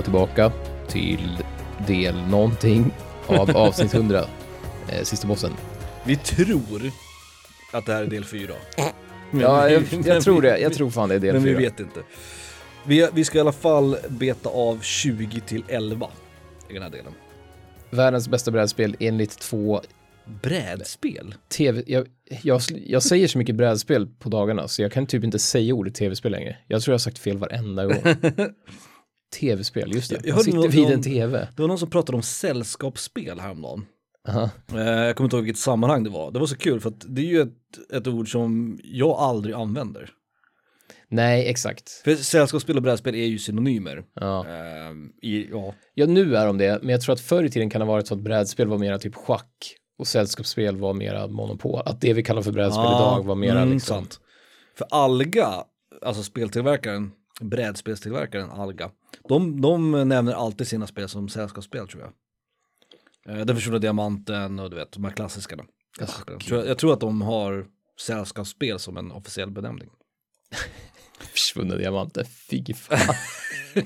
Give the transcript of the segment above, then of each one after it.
välkomna tillbaka till del någonting av avsnitt 100, eh, sista bossen. Vi tror att det här är del fyra. Men Ja, vi- jag, jag tror det. Jag tror fan det är del Men vi 4. vet inte. Vi, vi ska i alla fall beta av 20 till 11 i den här delen. Världens bästa brädspel enligt två Brädspel? tv... Jag, jag, jag säger så mycket brädspel på dagarna så jag kan typ inte säga ordet tv-spel längre. Jag tror jag har sagt fel varenda gång. Tv-spel, just det. Jag- jag sitter någon- vid en någon- tv. Det var någon som pratade om sällskapsspel häromdagen. Aha. Eh, Jag kommer inte ihåg vilket sammanhang det var. Det var så kul för att det är ju ett, ett ord som jag aldrig använder. Nej, exakt. För sällskapsspel och brädspel är ju synonymer. Ja. Eh, i, ja. ja, nu är de det, men jag tror att förr i tiden kan det ha varit så att brädspel var mera typ schack och sällskapsspel var mera monopol. Att det vi kallar för brädspel idag var mera mm, liksom... sant. För Alga, alltså speltillverkaren, brädspelstillverkaren Alga, de, de nämner alltid sina spel som sällskapsspel tror jag. Eh, Den försvunna diamanten och du vet, de här klassiska. då. jag, tror, jag tror att de har sällskapsspel som en officiell benämning. Försvunna diamanter, fy fan.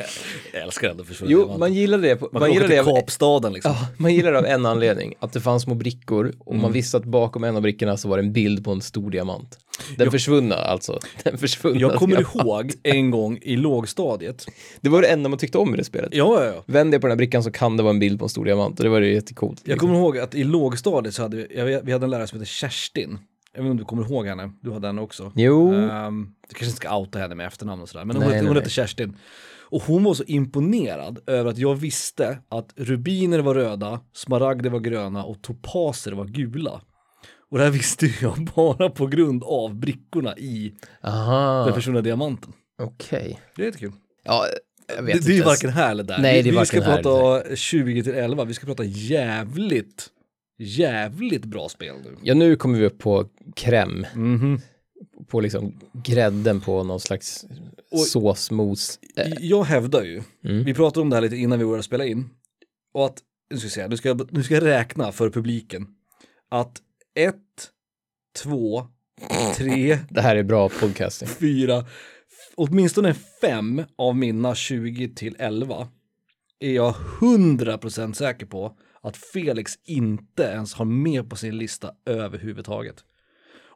Jag älskar ändå försvunna Jo, diamanter. man gillar det. På, Man, man, gillar det till av, Kapstaden liksom. ja, man gillar det av en anledning. Att det fanns små brickor och Mm. man visste att bakom en av brickorna så var det en bild på en stor diamant. Den Jag- försvunna alltså. Den försvunna Jag kommer diamant. ihåg en gång i lågstadiet. Det var det enda man tyckte om i det spelet. Ja, ja, ja. Vänd dig på den här brickan så kan det vara en bild på en stor diamant och det var ju jättecoolt. Jag kommer ihåg att i lågstadiet så hade vi, jag vi hade en lärare som hette Kerstin. Jag vet inte om du kommer ihåg henne, du hade henne också. Jo, Um, du kanske inte ska outa henne med efternamn och sådär, men hon, Nej, hette, hon hette Kerstin. Och hon var så imponerad över att jag visste att rubiner var röda, smaragder var gröna och topaser var gula. Och det här visste jag bara på grund av brickorna i aha, den försvunna diamanten. okej. Det är lite kul. Ja, jag vet Det, det är ju inte. varken här eller där. Nej, det är vi ska här prata 20 till 11, vi ska prata jävligt, jävligt bra spel nu. Ja, nu kommer vi upp på crème. Mhm. På liksom grädden på någon slags Och- såsmos. Jag hävdar ju, Mm. vi pratade om det här lite innan vi började spela in, och att, nu ska, jag säga, nu ska, nu ska jag räkna för publiken, att ett, två, tre, Det här är bra podcasting. fyra, åtminstone fem av mina 20 till 11 är jag 100% säker på att Felix inte ens har med på sin lista överhuvudtaget.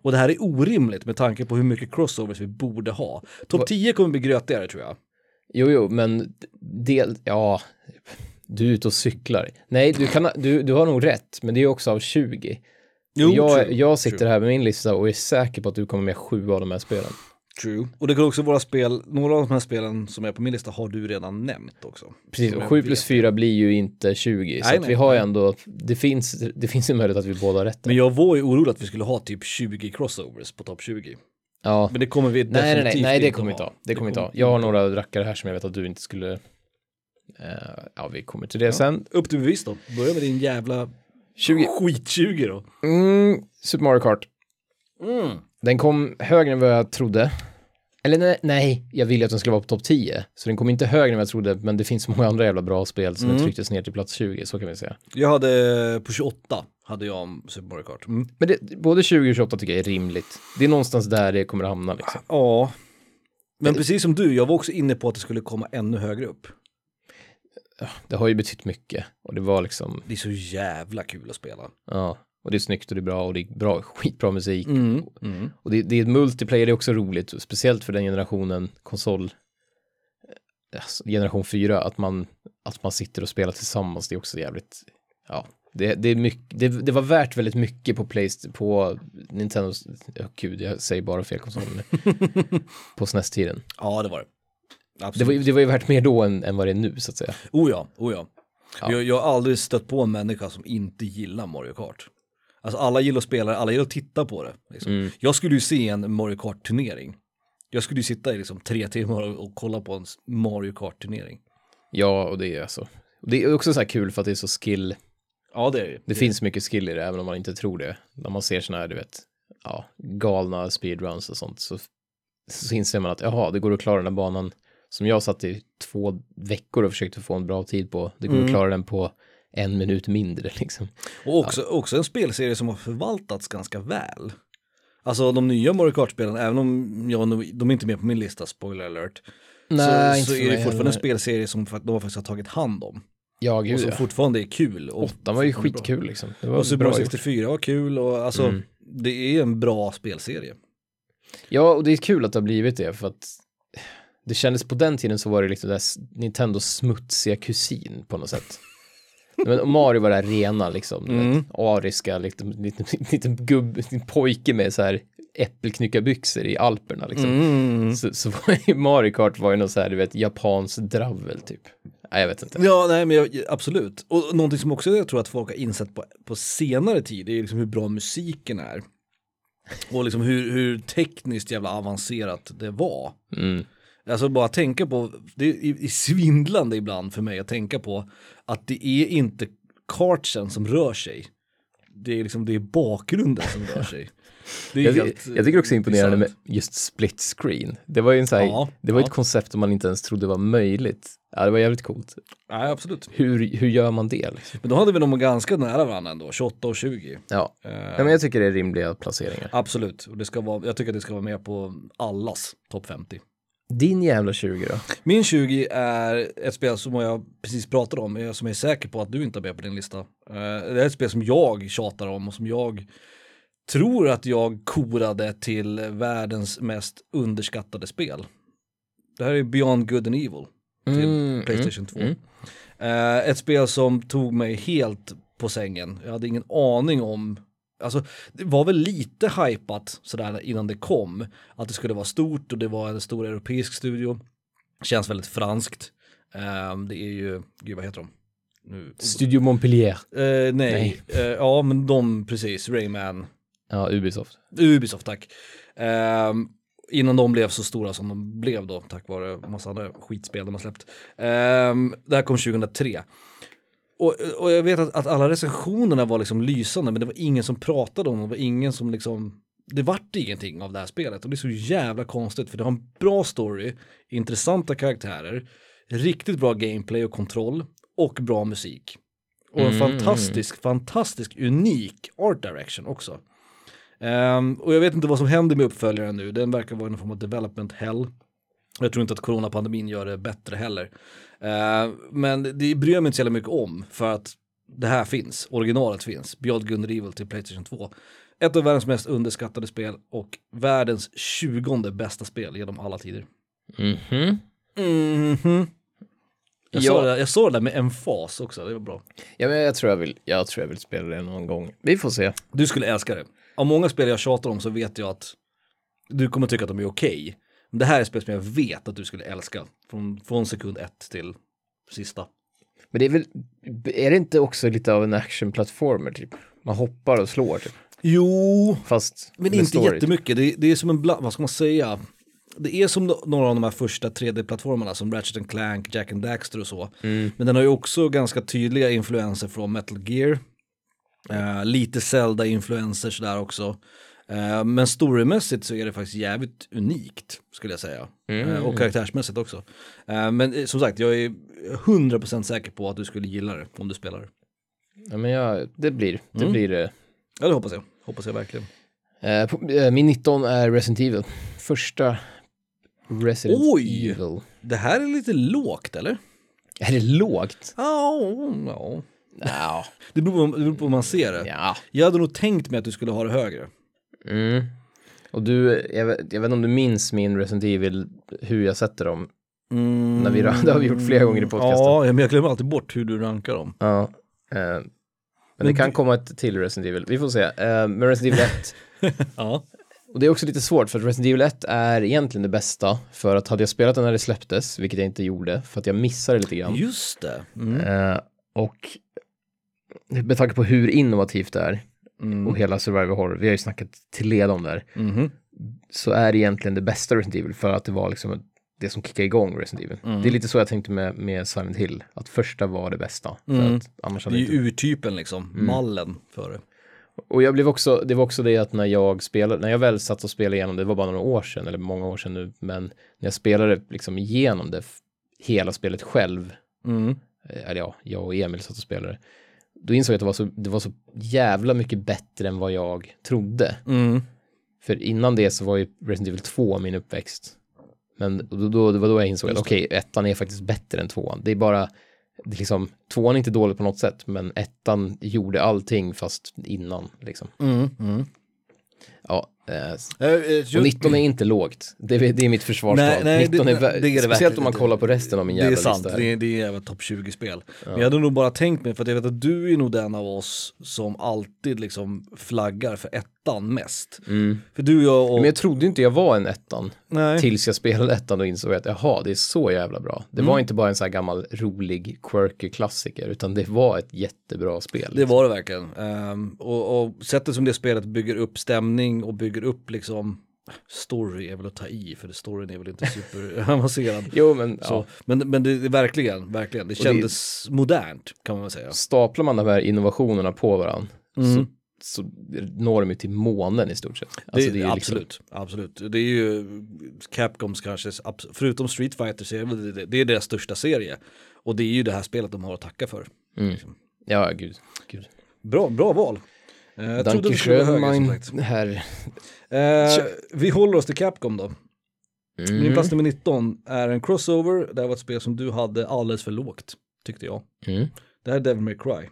Och det här är orimligt med tanke på hur mycket crossovers vi borde ha. Topp 10 kommer bli grötigare tror jag. Jo, jo, men del, ja, du är ute och cyklar. Nej, du, kan, du, du har nog rätt, men det är också av 20. Jag, true, jag sitter true. här med min lista och är säker på att du kommer med sju av de här spelen. True. Och det kan också vara spel, några av de här spelen som är på min lista har du redan nämnt också. Precis, och jag 7 plus vet. 4 blir ju inte 20. så Nej, att nej, vi har nej. ändå, det finns, det finns en möjlighet att vi båda har rätt. Men jag var ju orolig att vi skulle ha typ 20 crossovers på topp 20. ja. Men det kommer vi Nej, nej, nej, definitivt nej, det inte kommer vi inte ha. ha. Det kommer inte ha. Jag har några rackare här som jag vet att du inte skulle, eh, ja, vi kommer till det sen. Upp till bevis då. Börja med din jävla 20. skit-20 då. Mm, Super Mario Kart. Mm. Den kom högre än vad jag trodde. Eller nej, nej, jag ville att den skulle vara på topp 10. Så den kom inte högre än vad jag trodde, men det finns många andra jävla bra spel som Mm. trycktes ner till plats 20, så kan vi säga. Jag hade på 28 hade jag om Super Mario Kart. Mm. Men det, både 20 och 28 tycker jag är rimligt. Det är någonstans där det kommer att hamna liksom. Ja. Men precis som du, jag var också inne på att det skulle komma ännu högre upp. Det har ju betytt mycket och det var liksom, Det är så jävla kul att spela. ja, och det är snyggt och det är bra och det är bra, skitbra musik. Mm. Mm. Och det, det är ett multiplayer, det är också roligt, speciellt för den generationen konsol, eh, alltså, generation 4, att man, att man sitter och spelar tillsammans, det är också jävligt, ja, det, det är mycket, det, det var värt väldigt mycket på Playst på Nintendo, ja gud, jag säger bara fel konsol nu, på SNES-tiden. Ja, det var det. Det var, ju- det var ju värt mer då än, än vad det är nu, så att säga. Oh ja, oh ja. Ja. Jag, jag har aldrig stött på en människa som inte gillar Mario Kart. Alltså alla gillar att spela det, alla gillar att titta på det. Liksom. Mm. Jag skulle ju se en Mario Kart-turnering. Jag skulle ju sitta i liksom tre timmar och, och kolla på en Mario Kart-turnering. Ja, och det är alltså, det är också så här kul för att det är så skill, Ja, det är det. det finns mycket skill i det, även om man inte tror det. När man ser såna här, du vet, ja, galna speedruns och sånt, så, så inser man att, jaha, det går att klara den här banan som jag satt i två veckor och försökte få en bra tid på. Det går Mm. att klara den på en minut mindre liksom. Och också, också en spelserie som har förvaltats ganska väl. Alltså de nya Mario Kart-spelen, även om jag, nog- de är inte med på min lista, spoiler alert, Nej, så, så är det fortfarande en heller. spelserie som de faktiskt har tagit hand om. Ja, Och gud som ja. fortfarande är kul. Och Åttan var ju skitkul liksom. Det var Och Super bra Mario gjort. 64 var kul och alltså Mm. det är en bra spelserie. Ja, och det är kul att det har blivit det för att det kändes på den tiden så var det liksom där Nintendos smutsiga kusin på något sätt. Men Mario var det här rena liksom, Mm. vet, ariska, liten, liten, liten gubb, liten pojke med så här äppelknyckarbyxor i Alperna liksom. Mm. Så, så Mario Kart var ju någon så här, du vet, japansk dravel typ. Nej, jag vet inte. Ja, nej men jag, absolut. Och någonting som också jag tror att folk har insett på, på senare tid är liksom hur bra musiken är. Och liksom hur, hur tekniskt jävla avancerat det var. Mm. Alltså bara tänka på, det är, svindlande ibland för mig att tänka på att det är inte kartsen som rör sig. Det är liksom, det är bakgrunden som rör sig. Jag, helt, jag tycker också är imponerande med just split screen. Det var ju en så här, Ja, det var ja. ett koncept som man inte ens trodde var möjligt. Ja, det var jävligt coolt. Nej, absolut. Hur, hur gör man det? Liksom? Men då hade vi nog ganska nära varandra ändå, 28 och 20. Ja. Eh, ja, men jag tycker det är rimliga placeringar. Absolut, och det ska vara, jag tycker att det ska vara med på allas topp 50. Din jävla 20 då? Min 20 är ett spel som jag precis pratade om, eh, som jag är säker på att du inte har med på din lista. Eh, Det är ett spel som jag tjatar om och som jag tror att jag korade till världens mest underskattade spel. Det här är Beyond Good and Evil till Mm, Playstation 2. mm. Eh, ett spel som tog mig helt på sängen. Jag hade ingen aning om, alltså det var väl lite hypat sådär innan det kom. Att det skulle vara stort och det var en stor europeisk studio. Känns väldigt franskt. Eh, det är ju, gud vad heter de? Nu. Studio Montpellier. Eh, nej, Eh, ja men de precis, Rayman, Ja, Ubisoft. Ubisoft tack. Ehm, innan de blev så stora som de blev då, tack vare massa andra skitspel de har släppt. Ehm, det här kom 2003. Och, och jag vet att, att alla recensionerna var liksom lysande, men det var ingen som pratade om det, det var ingen som liksom, det vart ingenting av det här spelet. Och det är så jävla konstigt, för det har en bra story, intressanta karaktärer, riktigt bra gameplay och kontroll, och bra musik. Och en Mm. fantastisk, fantastisk, unik art direction också. Ehm, och jag vet inte vad som händer med uppföljaren nu, den verkar vara någon form av development hell. Jag tror inte att coronapandemin gör det bättre heller. Ehm, men det bryr jag mig inte så jävla mycket om, för att det här finns, originalet finns, Beyond Good and Evil till Playstation 2. Ett av världens mest underskattade spel och världens tjugonde bästa spel genom alla tider. Mhm. Mhm. Jag, Ja. det, jag sa det där med emfas också, det var bra. Ja, men jag tror jag vill, jag tror jag vill spela det någon gång. Vi får se. Du skulle älska det. Av många spel jag tjatar om så vet jag att du kommer tycka att de är okej. Men det här är spel som jag vet att du skulle älska. Från, från sekund ett till sista. Men det är väl, är det inte också lite av en action-plattformer typ? Man hoppar och slår typ. Jo, Fast men inte story, jättemycket. Det, det är som en bland, vad ska man säga? Det är som några av de här första 3D-plattformarna som Ratchet and Clank, Jack and Daxter och så. Mm. Men den har ju också ganska tydliga influenser från Metal Gear. Eh, lite Zelda-influenser sådär också. Eh, men storymässigt så är det faktiskt jävligt unikt skulle jag säga. Mm. Eh, och karaktärsmässigt också. Eh, men som sagt, jag är 100% säker på att du skulle gilla det om du spelar det. Ja, men jag, det blir, det Mm. blir det. Ja, det hoppas jag. Hoppas jag verkligen. Min 19 är Resident Evil. Första Resident Oj! Evil. Det här är lite lågt eller? Är det lågt? Ja, ja. Ja. Det beror på, det beror på hur man ser det. ja. Jag hade nog tänkt mig att du skulle ha det högre. Mm. Och du, jag vet, jag vet inte om du minns min Resident Evil, hur jag sätter dem. När vi, det har vi gjort flera gånger i podcasten. Ja, men jag glömmer alltid bort hur du rankar dem. Ja. Eh, men, Men det kan du- komma ett till Resident Evil. Vi får se. Eh, men Resident Evil 1. Ja. och det är också lite svårt för att Resident Evil 1 är egentligen det bästa. För att hade jag spelat den när det släpptes, vilket jag inte gjorde, för att jag missade lite grann. Just det. Mm. Eh, och med tanke på hur innovativt det är Mm. och hela survival horror, vi har ju snackat till leda om det här, Mhm. så är det egentligen det bästa Resident Evil för att det var liksom det som kickade igång Resident Evil. Mm. Det är lite så jag tänkte med, med Silent Hill, att första var det bästa. För Mm. att annars Det är ju inte... urtypen liksom, Mm. mallen för det. Och jag blev också, det var också det att när jag spelade, när jag väl satt och spelade igenom det, det var bara några år sedan, eller många år sedan nu, men när jag spelade liksom igenom det, hela spelet själv, Mm. eh, eller ja, jag och Emil satt och spelade, då insåg jag att det var så, det var så jävla mycket bättre än vad jag trodde. Mm. För innan det så var ju Resident Evil 2 min uppväxt. Men då, då, det var då jag insåg att okej, ettan är faktiskt bättre än tvåan. Det är bara, det är liksom, tvåan är inte dålig på något sätt, men ettan gjorde allting fast innan liksom. Mm, mm. Ja, eh, Eh, eh, och 19 är inte lågt. Det, är- det är mitt försvarstal. Nej, nej, 19 det- är, vä- det är det speciellt om man kollar på resten av min Det jävla är sant, lista. det är, det är även topp 20-spel. Men jag hade nog bara tänkt mig, för att jag vet att du är nog den av oss som alltid liksom flaggar för ettan mest. Mm. För du jag och... Men jag trodde inte jag var en ettan. nej. Tills jag spelade ettan och insåg att jaha, det är så jävla bra. Det Mm. var inte bara en sån här gammal rolig quirky klassiker, utan det var ett jättebra spel. Det var det verkligen. Ehm, och, och sättet som det spelet bygger upp stämning och bygger upp liksom story är väl att ta i, för det storyn är väl inte superavancerad. Jo, men Så, ja. men, men det är verkligen, verkligen, det det- kändes modernt kan man väl säga. staplar man de här innovationerna på varandra Mm. så, så når de ju till månen i stort sett. Det, Alltså, är ju liksom- absolut, absolut. Det är ju Capcoms kanske, förutom Street Fighter så är det, det, det är deras största serie. Och det är ju det här spelet de har att tacka för. Mm. Ja, gud. gud. Bra, bra val. Eh, jag trodde du skulle vara högre som mein sagt. herr. Eh, vi håller oss till Capcom då. Min Mm. plats nummer 19 är en crossover. Det här var ett spel som du hade alldeles för lågt, tyckte jag. Mm. Det här är Devil May Cry.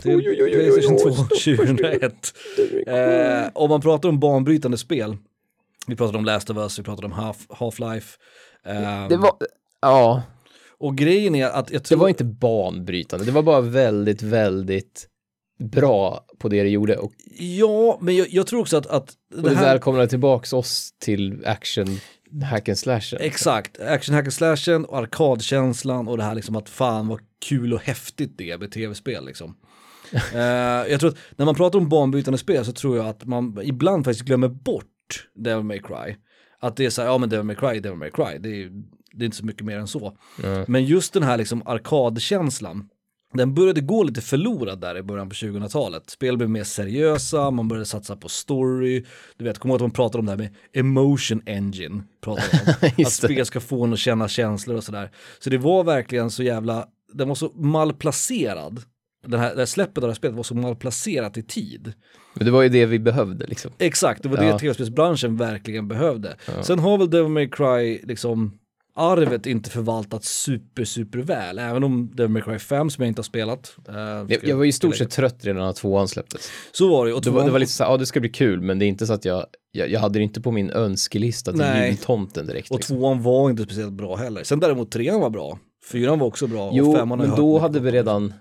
Till Oj, oj, oj, oj, Playstation oj, 2 stopp. 2001. Eh, om man pratar om banbrytande spel, vi pratade om Last of Us, vi pratade om Half- Half-Life. Eh, Det var, ja, Och grejen är att jag det tror... var inte banbrytande. Det var bara väldigt, väldigt bra på det det gjorde. Och, Ja, men jag, jag tror också att, att och det välkomnade tillbaks oss till action hack and slashen. Exakt, action hack and slashen och arkadkänslan och det här liksom att fan vad kul och häftigt det är med tv-spel liksom. Eh, jag tror att när man pratar om banbrytande spel så tror jag att man ibland faktiskt glömmer bort Devil May Cry. Att det är så här, ja men Devil May Cry, Devil May Cry, det är, det är inte så mycket mer än så. Mm. Men just den här liksom arkadkänslan, den började gå lite förlorad där i början på 2000-talet. Spel blev mer seriösa, man började satsa på story. Du vet, kommer ihåg att man pratade om det här med emotion engine. Pratade om. att spel ska få en att känna känslor och sådär. Så det var verkligen så jävla, den var så malplacerad. Den här, det här släppet av det här spelet var så malplacerat i tid. Men det var ju det vi behövde liksom. Exakt, det var Ja. det tv-spelsbranschen verkligen behövde. Sen har väl Devil May Cry liksom arvet inte förvaltat super, super väl. Även om Devil May Cry 5 som jag inte har spelat. eh, Jag, jag var i stort sett trött redan när tvåan släpptes. Så var det. Och Det var, det var lite så ja det ska bli kul, men det är inte så att jag, jag, jag hade det inte på min önskelista till Nej. jultomten direkt. och Liksom. tvåan var inte speciellt bra heller. Sen däremot trean var bra. Fyran var också bra. Jo, och femman men då hade vi redan,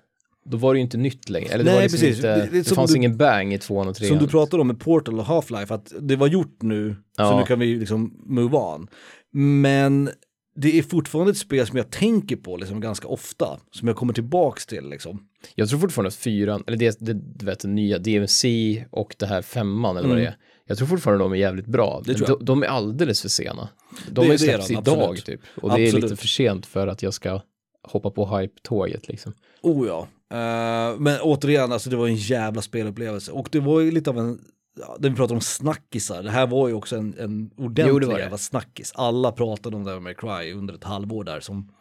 då var det ju inte nytt längre. Eller det Nej, var liksom precis. inte, Det- det, det fanns du- ingen bang i tvåan och trean. Som du pratade om med Portal och Half-Life, att det var gjort nu, så Ja. nu kan vi liksom move on. Men det är fortfarande ett spel som jag tänker på liksom ganska ofta, som jag kommer tillbaks till liksom. Jag tror fortfarande att fyran, eller det, det du vet, nya DMC och det här femman eller vad Mm. det är. Jag tror fortfarande de är jävligt bra. Men de, de är alldeles för sena. De har ju släppts idag absolut. typ. Och det är Absolut. lite för sent för att jag ska hoppa på hype-tåget liksom. Oh ja. Eh, men återigen, alltså det var en jävla spelupplevelse. Och det var ju lite av en, det vi pratar om snackisar, det här var ju också en, en ordentlig Jo, det var det. jävla snackis. Alla pratade om Devil May Cry under ett halvår där som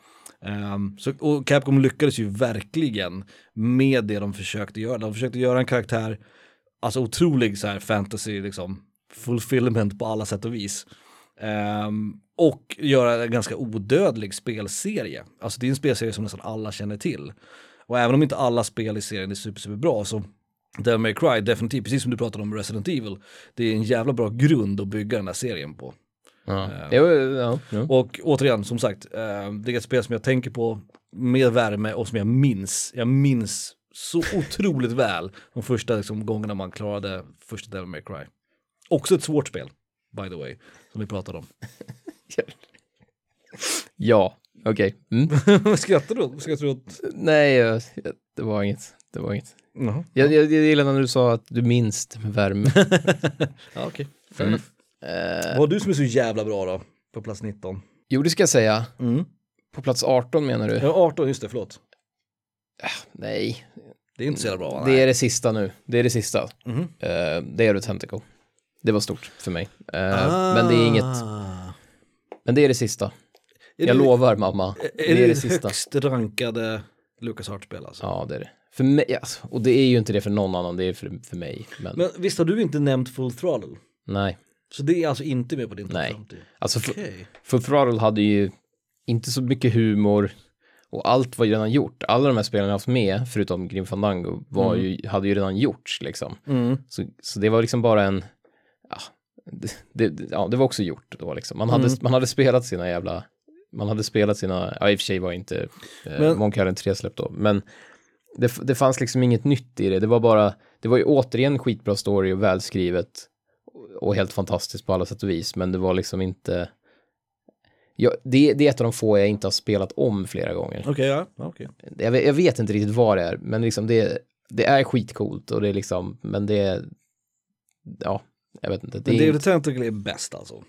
ehm, så, och Capcom lyckades ju verkligen med det de försökte göra. De försökte göra en karaktär, alltså otrolig så här fantasy liksom, fulfillment på alla sätt och vis. Ehm, och göra en ganska odödlig spelserie. Alltså det är en spelserie som nästan alla känner till. Och även om inte alla spel i serien är super, super bra så Devil May Cry definitivt, precis som du pratade om Resident Evil, det är en jävla bra grund att bygga den här serien på. Ja, jo, ja, ja. Och återigen, som sagt, eh, det är ett spel som jag tänker på med värme och som jag minns. Jag minns så otroligt väl de första liksom, gångerna man klarade första Devil May Cry. Också ett svårt spel, by the way, som vi pratade om. ja okej. Mm. Vad skrattar du? Skrattar du åt? Nej, det var inget. Det var inget. Jag, jag, jag gillar när du sa att du minns det med värme. Ja, okej. Fair Mm. Eh, Vad har du som är så jävla bra då? På plats 19. jo, det ska jag säga. Mm. På plats 18 menar du? Ja, 18, just det, förlåt. Nej, Det är inte så jävla bra va? det är det sista nu. Det är det sista. Mhm. Eh, det är The Tentacle. Det var stort för mig. Eh, Men det är inget, Ah. men det är det sista. Är Jag det- lovar mamma. Är Det är det det det sista. högst rankade Lucas Hart-spel alltså? Ja, det är det. För mig, alltså, och det är ju inte det för någon annan, det är för, för mig. Men, Men visst har du inte nämnt Full Throttle? nej. Så det är alltså inte med på din Nej. 50? Alltså Okej. Full Throttle hade ju inte så mycket humor och allt var ju redan gjort. Alla de här spelarna jag haft med, förutom Grim Fandango, var ju, hade ju redan gjorts liksom. Mm. Så, så det var liksom bara en, ja det, det, ja, det var också gjort då liksom. Man hade, Mm. man hade spelat sina jävla, man hade spelat sina, ja i och för sig var inte eh, Men- Monkey Island 3 släppt då, men det, det fanns liksom inget nytt i det. Det var bara, det var ju återigen skitbra story och välskrivet och- helt fantastiskt på alla sätt och vis, men det var liksom inte, ja, det, det är ett av de få jag inte har spelat om flera gånger. Okej, ja. ja, okej. Jag, vet- jag vet inte riktigt vad det är, men liksom det, det är skitcoolt och det är liksom, men det är, ja, jag vet inte. Det Men är, David Tentacle är bäst alltså?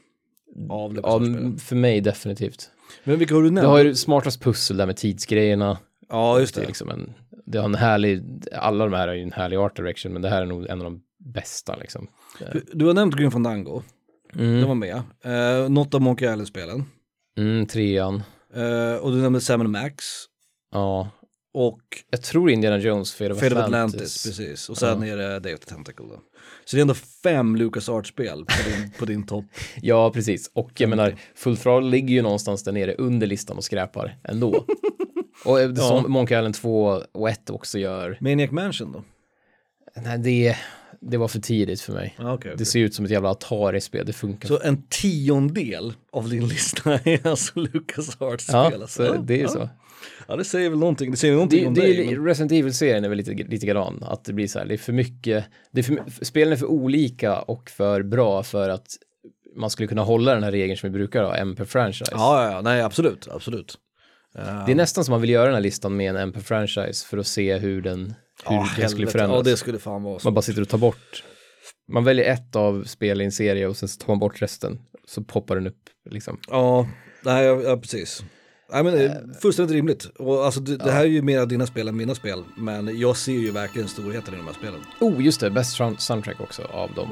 Av ja, för mig definitivt. Men vilka har du Du nämnt? har ju smartast pussel där med tidsgrejerna. Ja, just Det är det. liksom en, det har en härlig, alla de här har ju en härlig art direction, men det här är nog en av de bästa liksom. Du har nämnt Grim Fandango, Mm, det var med. Uh, något av Monkey Island-spelen. mm, trean. Eh, och du nämnde Sam Max. Ja, Och jag tror Indiana Jones, Fate of Fate Atlantis. Atlantis, precis. Och sen Ja. är det Day of the Tentacle då. Så det är ändå fem LucasArts-spel på din, på din topp. Ja, precis. Och jag menar, Full Throttle ligger ju någonstans där nere under listan och skräpar ändå. och eh, som Monkey Island 2 och 1 också gör. Maniac Mansion då? Nej, det, det var för tidigt för mig. Ja, okej. Det ser ut som ett jävla Atari-spel, det funkar. Så en tiondel av din lista är alltså LucasArts-spel? ja, alltså. så det är ja. så. Ja, det säger väl någonting. Det säger någonting Det, om det dig. är, men- Resident Evil-serien är väl lite, lite grann, att det blir så här, det är för mycket, det är för, spelen är för olika och för bra för att man skulle kunna hålla den här regeln som vi brukar ha, en per franchise. Ja, ja, ja, nej absolut, absolut. Det är nästan som man vill göra den här listan med en per franchise för att se hur den, hur ja, den skulle förändras. Ja, det skulle fan vara. Man bara sitter och tar bort. Man väljer ett av spel i en serie och sen tar man bort resten. Så poppar den upp liksom. Ja, nej, ja, ja precis. Nej, men är fullständigt rimligt. Och alltså, det, det här är ju mer dina spel än mina spel. Men jag ser ju verkligen storheten i de här spelen. Oh, just det, sound- soundtrack också av dem.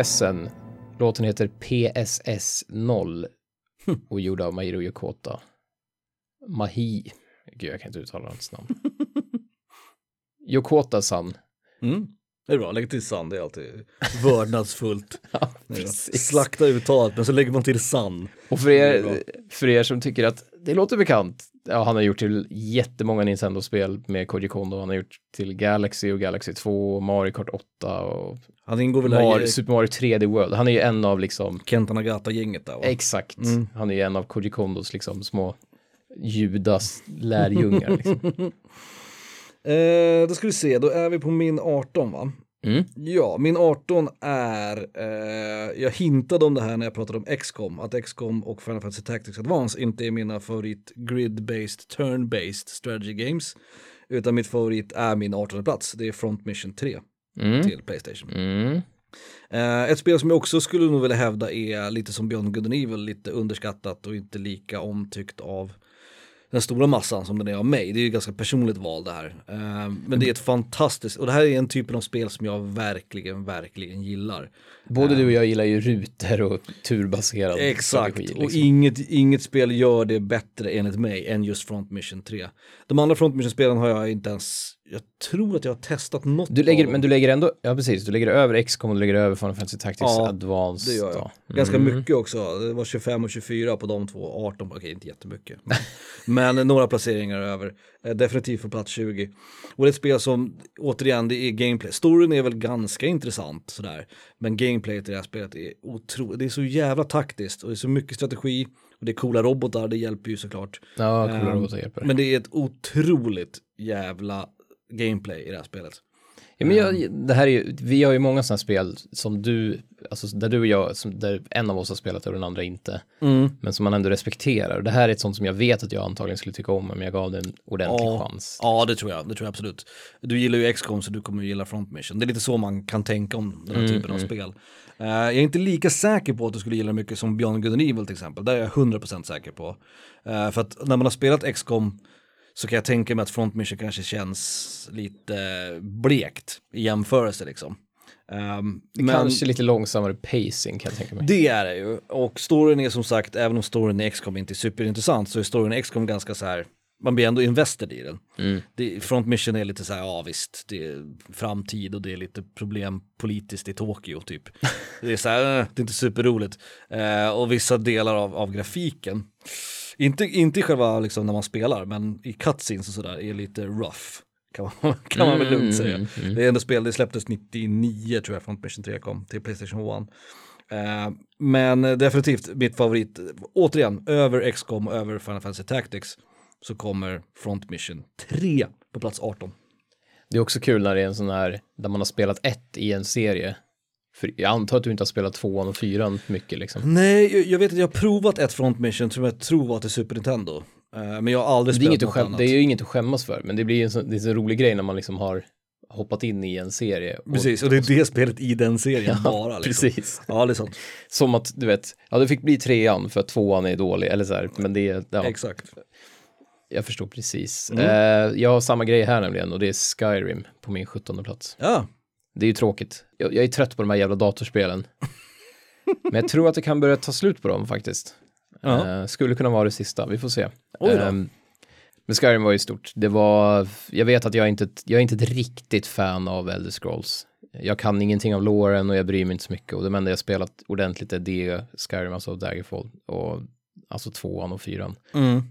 Kessen. Låten heter PSS 0 och gjord av Mairo Yokota. Mahi. Gud, jag kan inte uttala hans namn. Yokota-san. Mm. Det är bra, lägg till sann, det är alltid vördnadsfullt. Ja. Slakta uttalet, men så lägger man till sann. Och för er, för er som tycker att det låter bekant, ja, han har gjort till jättemånga Nintendo-spel med Koji Kondo. Han har gjort till Galaxy och Galaxy 2, Mario Kart 8 och Han ingår väl Mario, i Super Mario 3D World. Han är ju en av liksom, Kenta Nagata-gänget där va? exakt, Mm. han är ju en av Koji Kondos liksom små Judas lärjungar. Liksom. Eh, då ska vi se, då är vi på min 18 va? Mm. Ja, min 18 är, eh, jag hintade om det här när jag pratade om XCOM, att XCOM och Final Fantasy Tactics Advance inte är mina favorit grid-based, turn-based strategy games, utan mitt favorit är min 18 plats, det är Front Mission 3 Mm. till Playstation. Mm. Eh, ett spel som jag också skulle nog vilja hävda är lite som Beyond Good and Evil, lite underskattat och inte lika omtyckt av den stora massan som den är av mig. Det är ju ganska personligt val det här. Eh, men det är ett fantastiskt, och det här är en typ av spel som jag verkligen, verkligen gillar. Både du och jag gillar ju rutor och turbaserad Exakt, strategi, liksom. och inget, inget spel gör det bättre enligt mig än just Front Mission 3. De andra Front Mission-spelen har jag inte ens, jag tror att jag har testat något Du lägger, men du lägger ändå, ja precis, du lägger över XCOM och du lägger över Final Fantasy Tactics Ja, Advanced. Det gör jag. då. Ganska Mm. mycket också. Det var 25 och 24 på de två, 18, okej inte jättemycket. Men, några placeringar över. Eh, Definitivt på plats 20. Och det är ett spel som, återigen, det är gameplay. Storyn är väl ganska intressant sådär. Men gameplayet i det här spelet är otroligt, det är så jävla taktiskt och det är så mycket strategi. Och det är coola robotar, det hjälper ju såklart. Ja, coola Ehm, robotar hjälper. Men det är ett otroligt jävla gameplay i det här spelet. Ja, men jag, det här är ju, vi har ju många sådana spel som du, alltså där du och jag, som, där en av oss har spelat och den andra inte, men som man ändå respekterar. Och det här är ett sånt som jag vet att jag antagligen skulle tycka om om jag gav det en ordentlig Ja. chans. Ja, det tror jag. Det tror jag absolut. Du gillar ju XCOM så du kommer ju gilla Front Mission. Det är lite så man kan tänka om den här typen av spel. Eh, jag är inte lika säker på att du skulle gilla mycket som Beyond Good and Evil till exempel. Där är jag 100% säker på. Eh, för att när man har spelat XCOM så kan jag tänka mig att Front Mission kanske känns lite blekt i jämförelse liksom. Um, men Kanske lite långsammare pacing kan jag tänka mig. det är det ju. Och storyn är som sagt, även om storyn i XCOM inte är superintressant så är storyn i XCOM ganska så här, man blir ändå invested i den. Mm. Det, front mission är lite så här, ja visst, det är framtid och det är lite problem politiskt i Tokyo typ. Det är så här, eh, det är inte superroligt. Eh, och vissa delar av, av grafiken, inte, inte själva liksom när man spelar, men i cutscenes och sådär är lite rough. Kan man, kan man väl lugnt säga. Det är ändå spel, det släpptes 99 tror jag, Front Mission 3 kom till Playstation 1. Eh, men definitivt mitt favorit, återigen, över XCOM och över Final Fantasy Tactics så kommer Front Mission 3 på plats 18. Det är också kul när det är en sån här, där man har spelat ett i en serie. För jag antar att du inte har spelat tvåan och fyran mycket liksom. Nej, jag, jag vet att jag har provat ett Front Mission som jag tror var till Super Nintendo. Eh, men jag har aldrig spelat något annat. det är ju inget att skämmas för, men det blir en sån, det är en rolig grej när man liksom har hoppat in i en serie. Och, Precis, och det är det spelet i den serien bara. Liksom. Precis. Ja, det är sant. Som att, du vet, ja det fick bli trean för att tvåan är dålig, eller så här, men det är, ja, Exakt. jag förstår precis. Mm. Eh, jag har samma grej här nämligen och det är Skyrim på min 17 plats. Ja, Det är ju tråkigt. Jag, jag är trött på de här jävla datorspelen. Men jag tror att det kan börja ta slut på dem faktiskt. Eh, skulle kunna vara det sista, vi får se. Ehm, men Skyrim var ju stort. Det var, jag vet att jag är inte, jag är inte ett riktigt fan av Elder Scrolls. Jag kan ingenting av loren och jag bryr mig inte så mycket. Och det enda jag spelat ordentligt är det, Skyrim, alltså Daggerfall. Och, alltså tvåan och fyran. mm.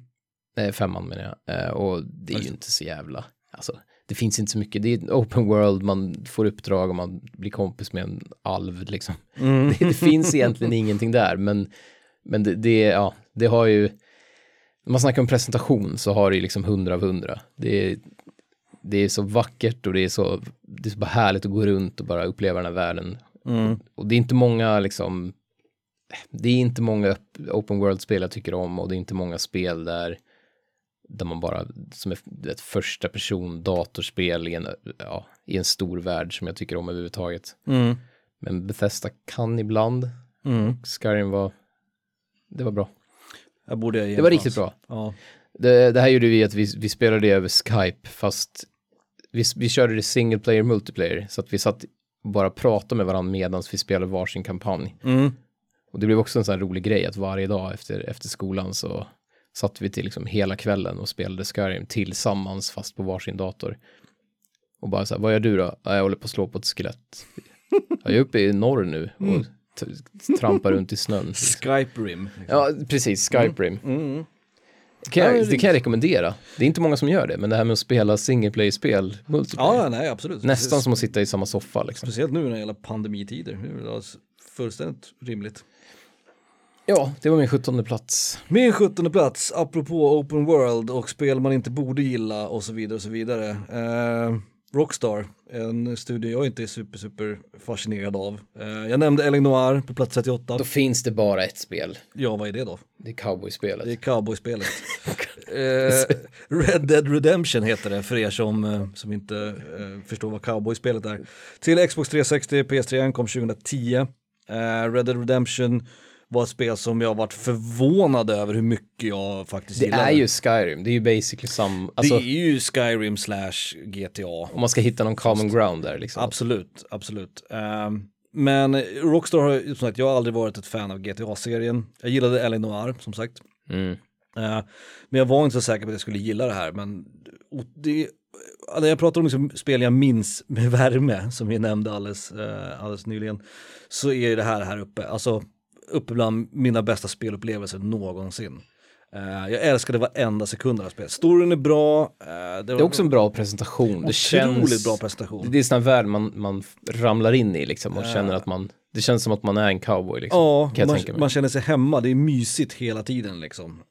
Nej, femman menar jag. Eh, och det är ju Just det. inte så jävla, alltså det finns inte så mycket. Det är en open world, man får uppdrag och man blir kompis med en alv liksom. Mm. Det, det finns egentligen ingenting där, men, men det, det, ja, det har ju, när man snackar om presentation så har det ju liksom hundra av hundra. Det är, det är så vackert och det är så, det är så bara härligt att gå runt och bara uppleva den här världen. Mm. Och det är inte många liksom, det är inte många open world-spel jag tycker om och det är inte många spel där, där man bara, som ett första person datorspel i en, ja, i en stor värld som jag tycker om överhuvudtaget. Mm. Men Bethesda kan ibland. Mm. Skyrim var, det var bra. Jag borde ge Det var riktigt bra. Ja. Det, det här gjorde vi att vi, vi spelade det över Skype, fast vi, vi körde det single player multiplayer, så att vi satt bara pratade med varandra medan vi spelade varsin kampanj. Mm. Och det blev också en sån här rolig grej att varje dag efter, efter skolan så satt vi till liksom hela kvällen och spelade Skyrim tillsammans fast på varsin dator. Och bara så här, vad gör du då? Ja, jag håller på att slå på ett skelett. Jag är uppe i norr nu och t- trampar runt i snön. Skype Rim. liksom. Ja, precis, Skype Rim. Mm. Det kan, Ja, jag, det- kan jag rekommendera. Det är inte många som gör det, men det här med att spela single play-spel, multiplayer, Ja, nej, absolut. nästan som att sitta i samma soffa liksom. Speciellt nu när det gäller pandemitider. Det är fullständigt rimligt. Ja, det var min 17 plats. Min 17 plats, apropå open world och spel man inte borde gilla och så vidare och så vidare. Eh, Rockstar, en studie jag inte är super, super fascinerad av. Eh, jag nämnde Ellen Noir på plats 38. Då finns det bara ett spel. Ja, vad är det då? Det är cowboyspelet. Det är cowboyspelet. eh, Red Dead Redemption heter det för er som, eh, som inte eh, förstår vad cowboyspelet är. Till Xbox 360, PS3 kom 2010. Eh, Red Dead Redemption var ett spel som jag varit förvånad över hur mycket jag faktiskt Det gillade. är ju Skyrim, det är ju basically sam, alltså det är ju Skyrim slash GTA. om man ska hitta någon common ground där liksom. Absolut, absolut. Ehm, men Rockstar har, som sagt, jag har aldrig varit ett fan av GTA-serien. Jag gillade L.A. Noir, som sagt. Mm. Eh, men jag var inte så säker på att jag skulle gilla det här. Men det, när jag pratar om liksom spel jag minns med värme, som vi nämnde alldeles, eh, alldeles nyligen, så är det här här uppe. Alltså uppe bland mina bästa spelupplevelser någonsin. Eh, jag älskade varenda sekund av det här spelet. Storyn är bra. eh, det, Det är också en bra presentation. Det känns... bra presentation. Det är sån här värld man, man ramlar in i liksom och känner att man, det känns som att man är en cowboy liksom. Ja, man, man känner sig hemma, det är mysigt hela tiden liksom.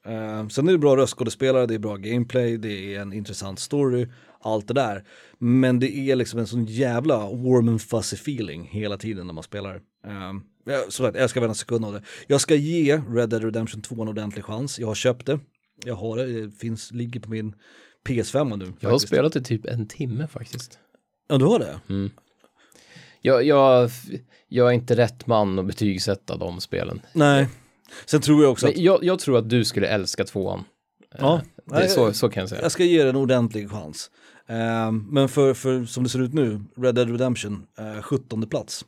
Sen är det bra röstskådespelare, det är bra gameplay, det är en intressant story, allt det där. Men det är liksom en sån jävla warm and fuzzy feeling hela tiden när man spelar. Uh, jag, som sagt, jag älskar varenda sekund av det. Jag ska ge Red Dead Redemption 2 en ordentlig chans, jag har köpt det. Jag har det, det finns, ligger på min PS5 nu. Jag har faktiskt. spelat det typ en timme faktiskt. Ja, du har det? Jag, jag, jag är inte rätt man att betygsätta de spelen. Nej. Sen tror jag också att jag, jag tror att du skulle älska tvåan. Ja. Eh, det är så, så kan jag säga. Jag ska ge det en ordentlig chans. Ehm, men för, för som det ser ut nu, Red Dead Redemption, uh, 17 plats.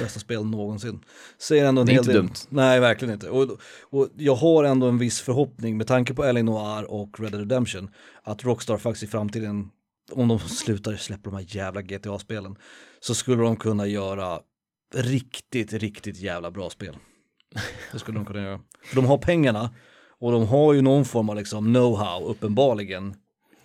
Bästa spel någonsin. Säger ändå en Det är hel inte del. dumt. Nej, verkligen inte. Och, och jag har ändå en viss förhoppning med tanke på L.A. Noir och Red Dead Redemption att Rockstar faktiskt i framtiden, om de slutar släppa de här jävla GTA-spelen, så skulle de kunna göra riktigt, riktigt jävla bra spel. Det skulle de kunna göra. För de har pengarna och de har ju någon form av liksom know-how uppenbarligen.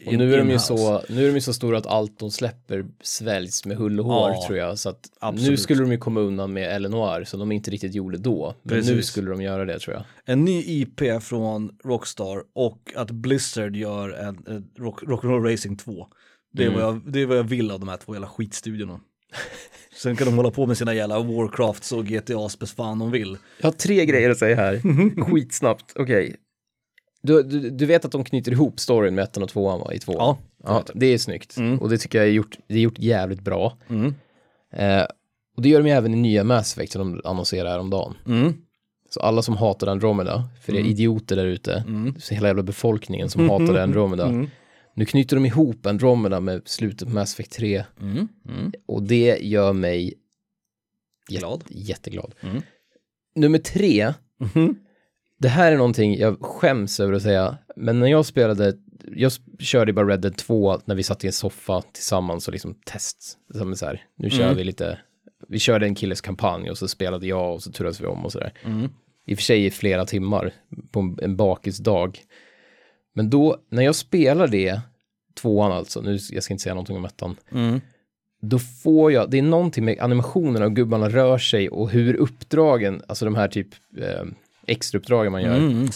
Och nu är, de ju så, nu är de ju så stora att allt de släpper sväljs med hull och hår Ja, tror jag. Så att nu absolut. skulle de ju komma undan med Eleanor som de inte riktigt gjorde då. Men nu Precis. skulle de göra det tror jag. En ny IP från Rockstar och att Blizzard gör en, en rock, Rock'n'Roll Racing 2. Det är, Mm. vad jag, det är vad jag vill av de här två jävla skitstudiorna. Sen kan de hålla på med sina jävla Warcrafts och GTA spes fan de vill. Jag har tre grejer att säga här. Skitsnabbt, okej. Du, du, du vet att de knyter ihop storyn med ettan och tvåan va, i tvåan? Ja, ja det är snyggt. Mm. Och det tycker jag är gjort, det är gjort jävligt bra. Mm. Eh, och det gör de ju även i nya Mass Effect som de annonserade häromdagen. Mm. Så alla som hatar Andromeda, för det är idioter där ute, så hela jävla befolkningen som hatade Andromeda. Mm. Nu knyter de ihop Andromeda med slutet på Mass Effect 3 Mm. Mm. och det gör mig Glad. jätteglad. Mm. Nummer tre, Mhm. Det här är någonting jag skäms över att säga, men när jag spelade, jag körde bara Red Dead 2 när vi satt i en soffa tillsammans och liksom test, som så här, nu kör Mm. vi lite, vi körde en killes kampanj och så spelade jag och så turades vi om och sådär. Mm. I och för sig i flera timmar på en, en bakisdag. Men då, när jag spelar det, tvåan alltså, nu, jag ska inte säga någonting om ettan, Mm. då får jag, det är någonting med animationerna och gubbarna rör sig och hur uppdragen, alltså de här typ eh, extrauppdragen man gör, Mm.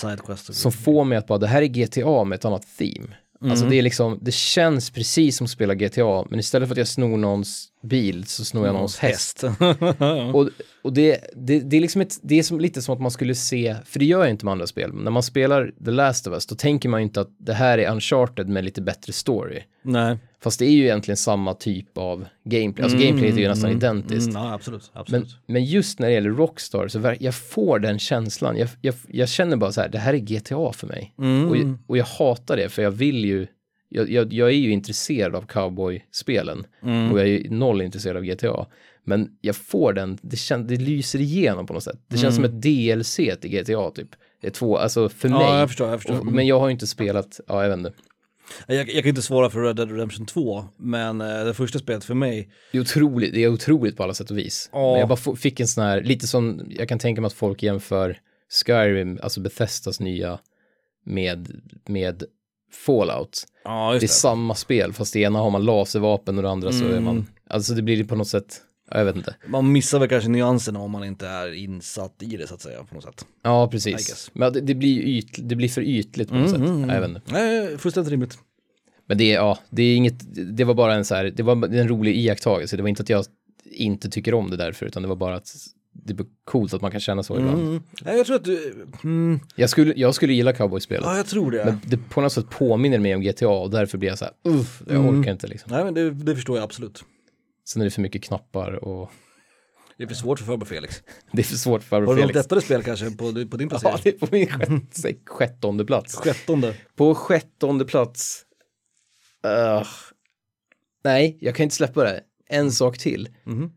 Och som får mig att bara, det här är GTA med ett annat theme. Alltså det är liksom, det känns precis som att spela GTA, men istället för att jag snor någons bil så snor jag någons häst. Och, och det, det, det är liksom ett, det är som, lite som att man skulle se, för det gör jag inte med andra spel, men när man spelar The Last of Us, då tänker man ju inte att det här är Uncharted med lite bättre story. Nej. Fast det är ju egentligen samma typ av gameplay, alltså gameplayet är ju nästan identiskt. Mm, ja, absolut. Men, absolut. men just när det gäller Rockstar så jag får den känslan, jag, jag, jag känner bara så här, det här är GTA för mig. Mm. Och, och jag hatar det, för jag vill ju, jag, jag, jag är ju intresserad av cowboy-spelen Mm. och jag är ju noll intresserad av GTA. Men jag får den, det, kän, det lyser igenom på något sätt. Det känns som ett DLC till GTA typ. Det är två, alltså för mig. Mm. Ja, jag förstår, jag förstår. Och, men jag har ju inte spelat, ja jag vet inte. Jag, jag kan inte svara för Red Dead Redemption 2, men eh, det första spelet för mig, Det är otroligt, det är otroligt på alla sätt och vis. Ja. Men jag bara fick en sån här, lite som, jag kan tänka mig att folk jämför Skyrim, alltså Bethesdas nya, med, med Fallout. ja Det är det. samma spel, fast det ena har man laservapen och det andra så är Mm. man, alltså det blir på något sätt, ja, jag vet inte. Man missar väl kanske nyanserna om man inte är insatt i det så att säga på något sätt. Ja, precis. Men det, det blir yt, det blir för ytligt på något sätt. mm, Ja, jag vet inte. Nej, fullständigt rimligt. Men det är, ja, det är inget, det var bara en så här, det var en rolig iakttagelse. Det var inte att jag inte tycker om det därför, utan det var bara att det är coolt att man kan känna så ibland. Mm. Jag tror att du, mm, Jag skulle, jag skulle gilla cowboyspelet. ja jag tror det. Men det på något sätt påminner mig om GTA och därför blir jag så här, uff, jag Mm. orkar inte liksom. Nej men det, det förstår jag absolut. Sen är det för mycket knappar och Det är för svårt för farbror Felix. Det är för svårt för Har farbror du något Felix. lättare spel kanske på, på din Ja, placering? det är på min sjätte, sjättonde plats. Sjättonde. På sjättonde plats. Ugh. nej, jag kan inte släppa det. En sak till. Mhm.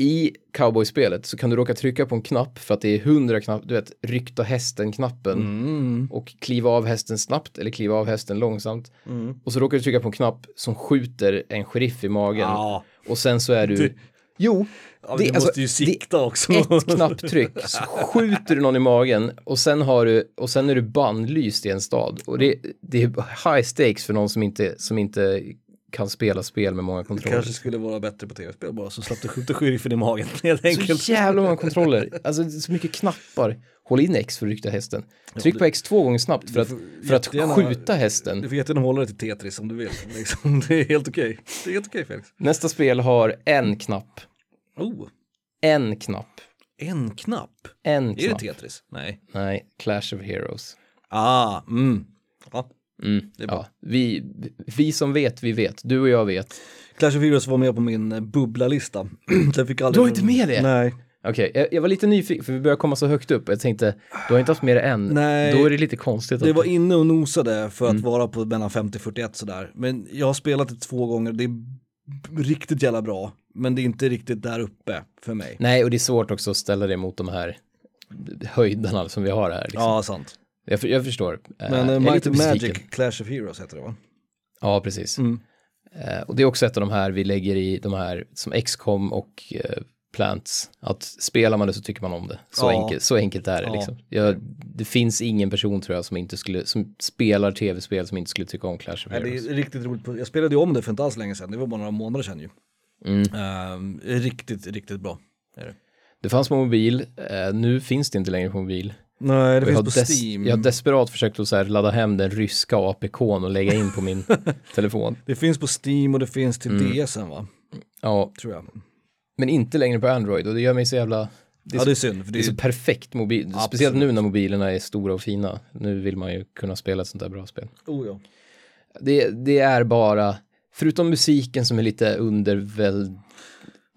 I cowboyspelet så kan du råka trycka på en knapp för att det är hundra knapp, du vet, rykta hästen-knappen Mm. och kliva av hästen snabbt eller kliva av hästen långsamt. Mm. Och så råkar du trycka på en knapp som skjuter en sheriff i magen. Ja, Och sen så är du... Du- Jo, ja det- du alltså, måste ju sikta också. ett knapptryck så skjuter du någon i magen och sen har du och sen är du bannlyst i en stad och det, det är high stakes för någon som inte, som inte kan spela spel med många kontroller. kanske skulle vara bättre på tv-spel bara så slapp du skjuta sheriffen i magen helt enkelt. Så jävla många kontroller, alltså så mycket knappar. Håll in X för att rykta hästen. Tryck på X två gånger snabbt för att, för att jättegärna- skjuta hästen. Du får jättegärna hålla dig till Tetris om du vill. Liksom. Det är helt okej. Det är helt okej Felix. Nästa spel har en knapp. Oh, En knapp. en knapp. En Är det knapp. Tetris? Nej. Nej, Clash of Heroes. Ah, mm. Mm, ja. vi, vi som vet, vi vet. Du och jag vet. Clash of Heroes var med på min eh, bubblalista. Jag fick aldrig... Du har inte med det? Nej. Okej, jag, jag var lite nyfiken för vi börjar komma så högt upp. Jag tänkte, du har inte haft med det än. Nej. Då är det lite konstigt. Det var inne och nosade för att Mm. vara på mellan 50-41 sådär. Men jag har spelat det två gånger, det är riktigt jävla bra. Men det är inte riktigt där uppe för mig. Nej, och det är svårt också att ställa det mot de här höjderna som vi har här. Liksom. Ja, sant. Jag, jag förstår. Men Eh, uh, jag är Might and Magic. Clash of Heroes heter det va? Ja, precis. Mm. Eh, och det är också ett av de här vi lägger i de här som XCOM och eh, Plants. Att spelar man det så tycker man om det. Så, Ja. enkelt, så enkelt är det Ja. liksom. Jag, det finns ingen person tror jag som inte skulle, som spelar tv-spel som inte skulle tycka om Clash of Nej, det Heroes. är riktigt roligt. Jag spelade ju om det för inte alls länge sedan, det var bara några månader sedan ju. Mm. Ehm, riktigt, riktigt bra. Det. Det fanns på mobil, eh, nu finns det inte längre på mobil. Nej, det Och finns på des- Steam. jag har desperat försökt att så här ladda hem den ryska APKn och lägga in på min telefon. Det finns på Steam och det finns till Mm. DSen va? Ja, Tror jag. men inte längre på Android och det gör mig så jävla... Det är, ja, så, det är synd. För det det är så är, perfekt mobil, Absolut. speciellt nu när mobilerna är stora och fina. Nu vill man ju kunna spela ett sånt där bra spel. oh, ja. Det, det är bara, förutom musiken som är lite underväld...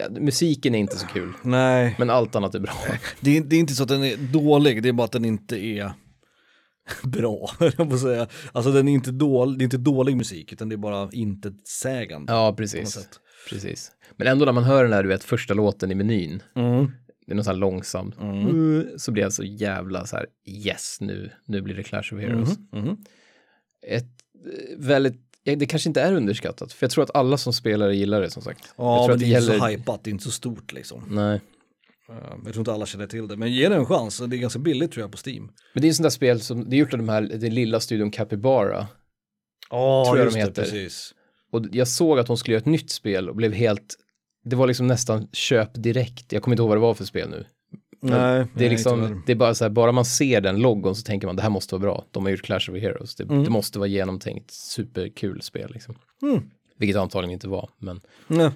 Musiken är inte så kul, Nej, men allt annat är bra. det är, det är inte så att den är dålig, det är bara att den inte är bra, jag att säga. Alltså den är inte dålig, det är inte dålig musik, utan det är bara inte sägande. Ja, precis. precis. Men ändå när man hör den där, du vet, första låten i menyn, Mm. det är något så här långsamt, Mm. så blir jag så jävla så här, yes, nu, nu blir det Clash of Heroes. Mhm. Ett eh, väldigt, det kanske inte är underskattat, för jag tror att alla som spelar gillar det som sagt. jag Ja, tror men att det det är gäller, så hypat, det är inte så stort liksom. nej. Uh, Jag tror inte alla känner till det, men ge det en chans. Det är ganska billigt tror jag på Steam. Men det är en sån där spel som, det är gjort av de här, den lilla studion Capybara. Ja, jag just de det, heter. precis. Och jag såg att hon skulle göra ett nytt spel och blev helt, det var liksom nästan köp direkt. Jag kommer inte ihåg vad det var för spel nu. Nej, Det är liksom, det är bara så här, bara man ser den logon så tänker man det här måste vara bra. De har gjort Clash of Heroes. Det, Mm. det måste vara genomtänkt, superkul spel liksom. Mm. Vilket antagligen inte var, men Nej.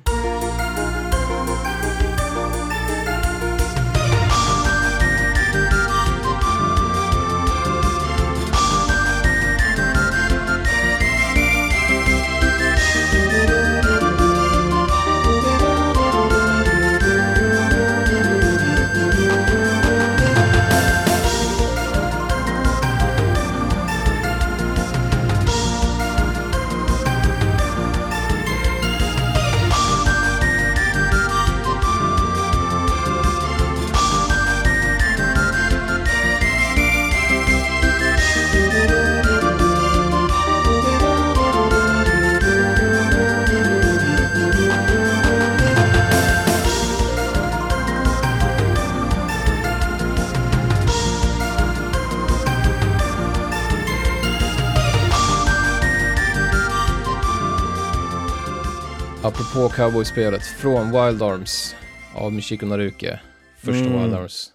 Cowboyspelet, från Wild Arms av Michiko Naruke, första Mm. Wild Arms.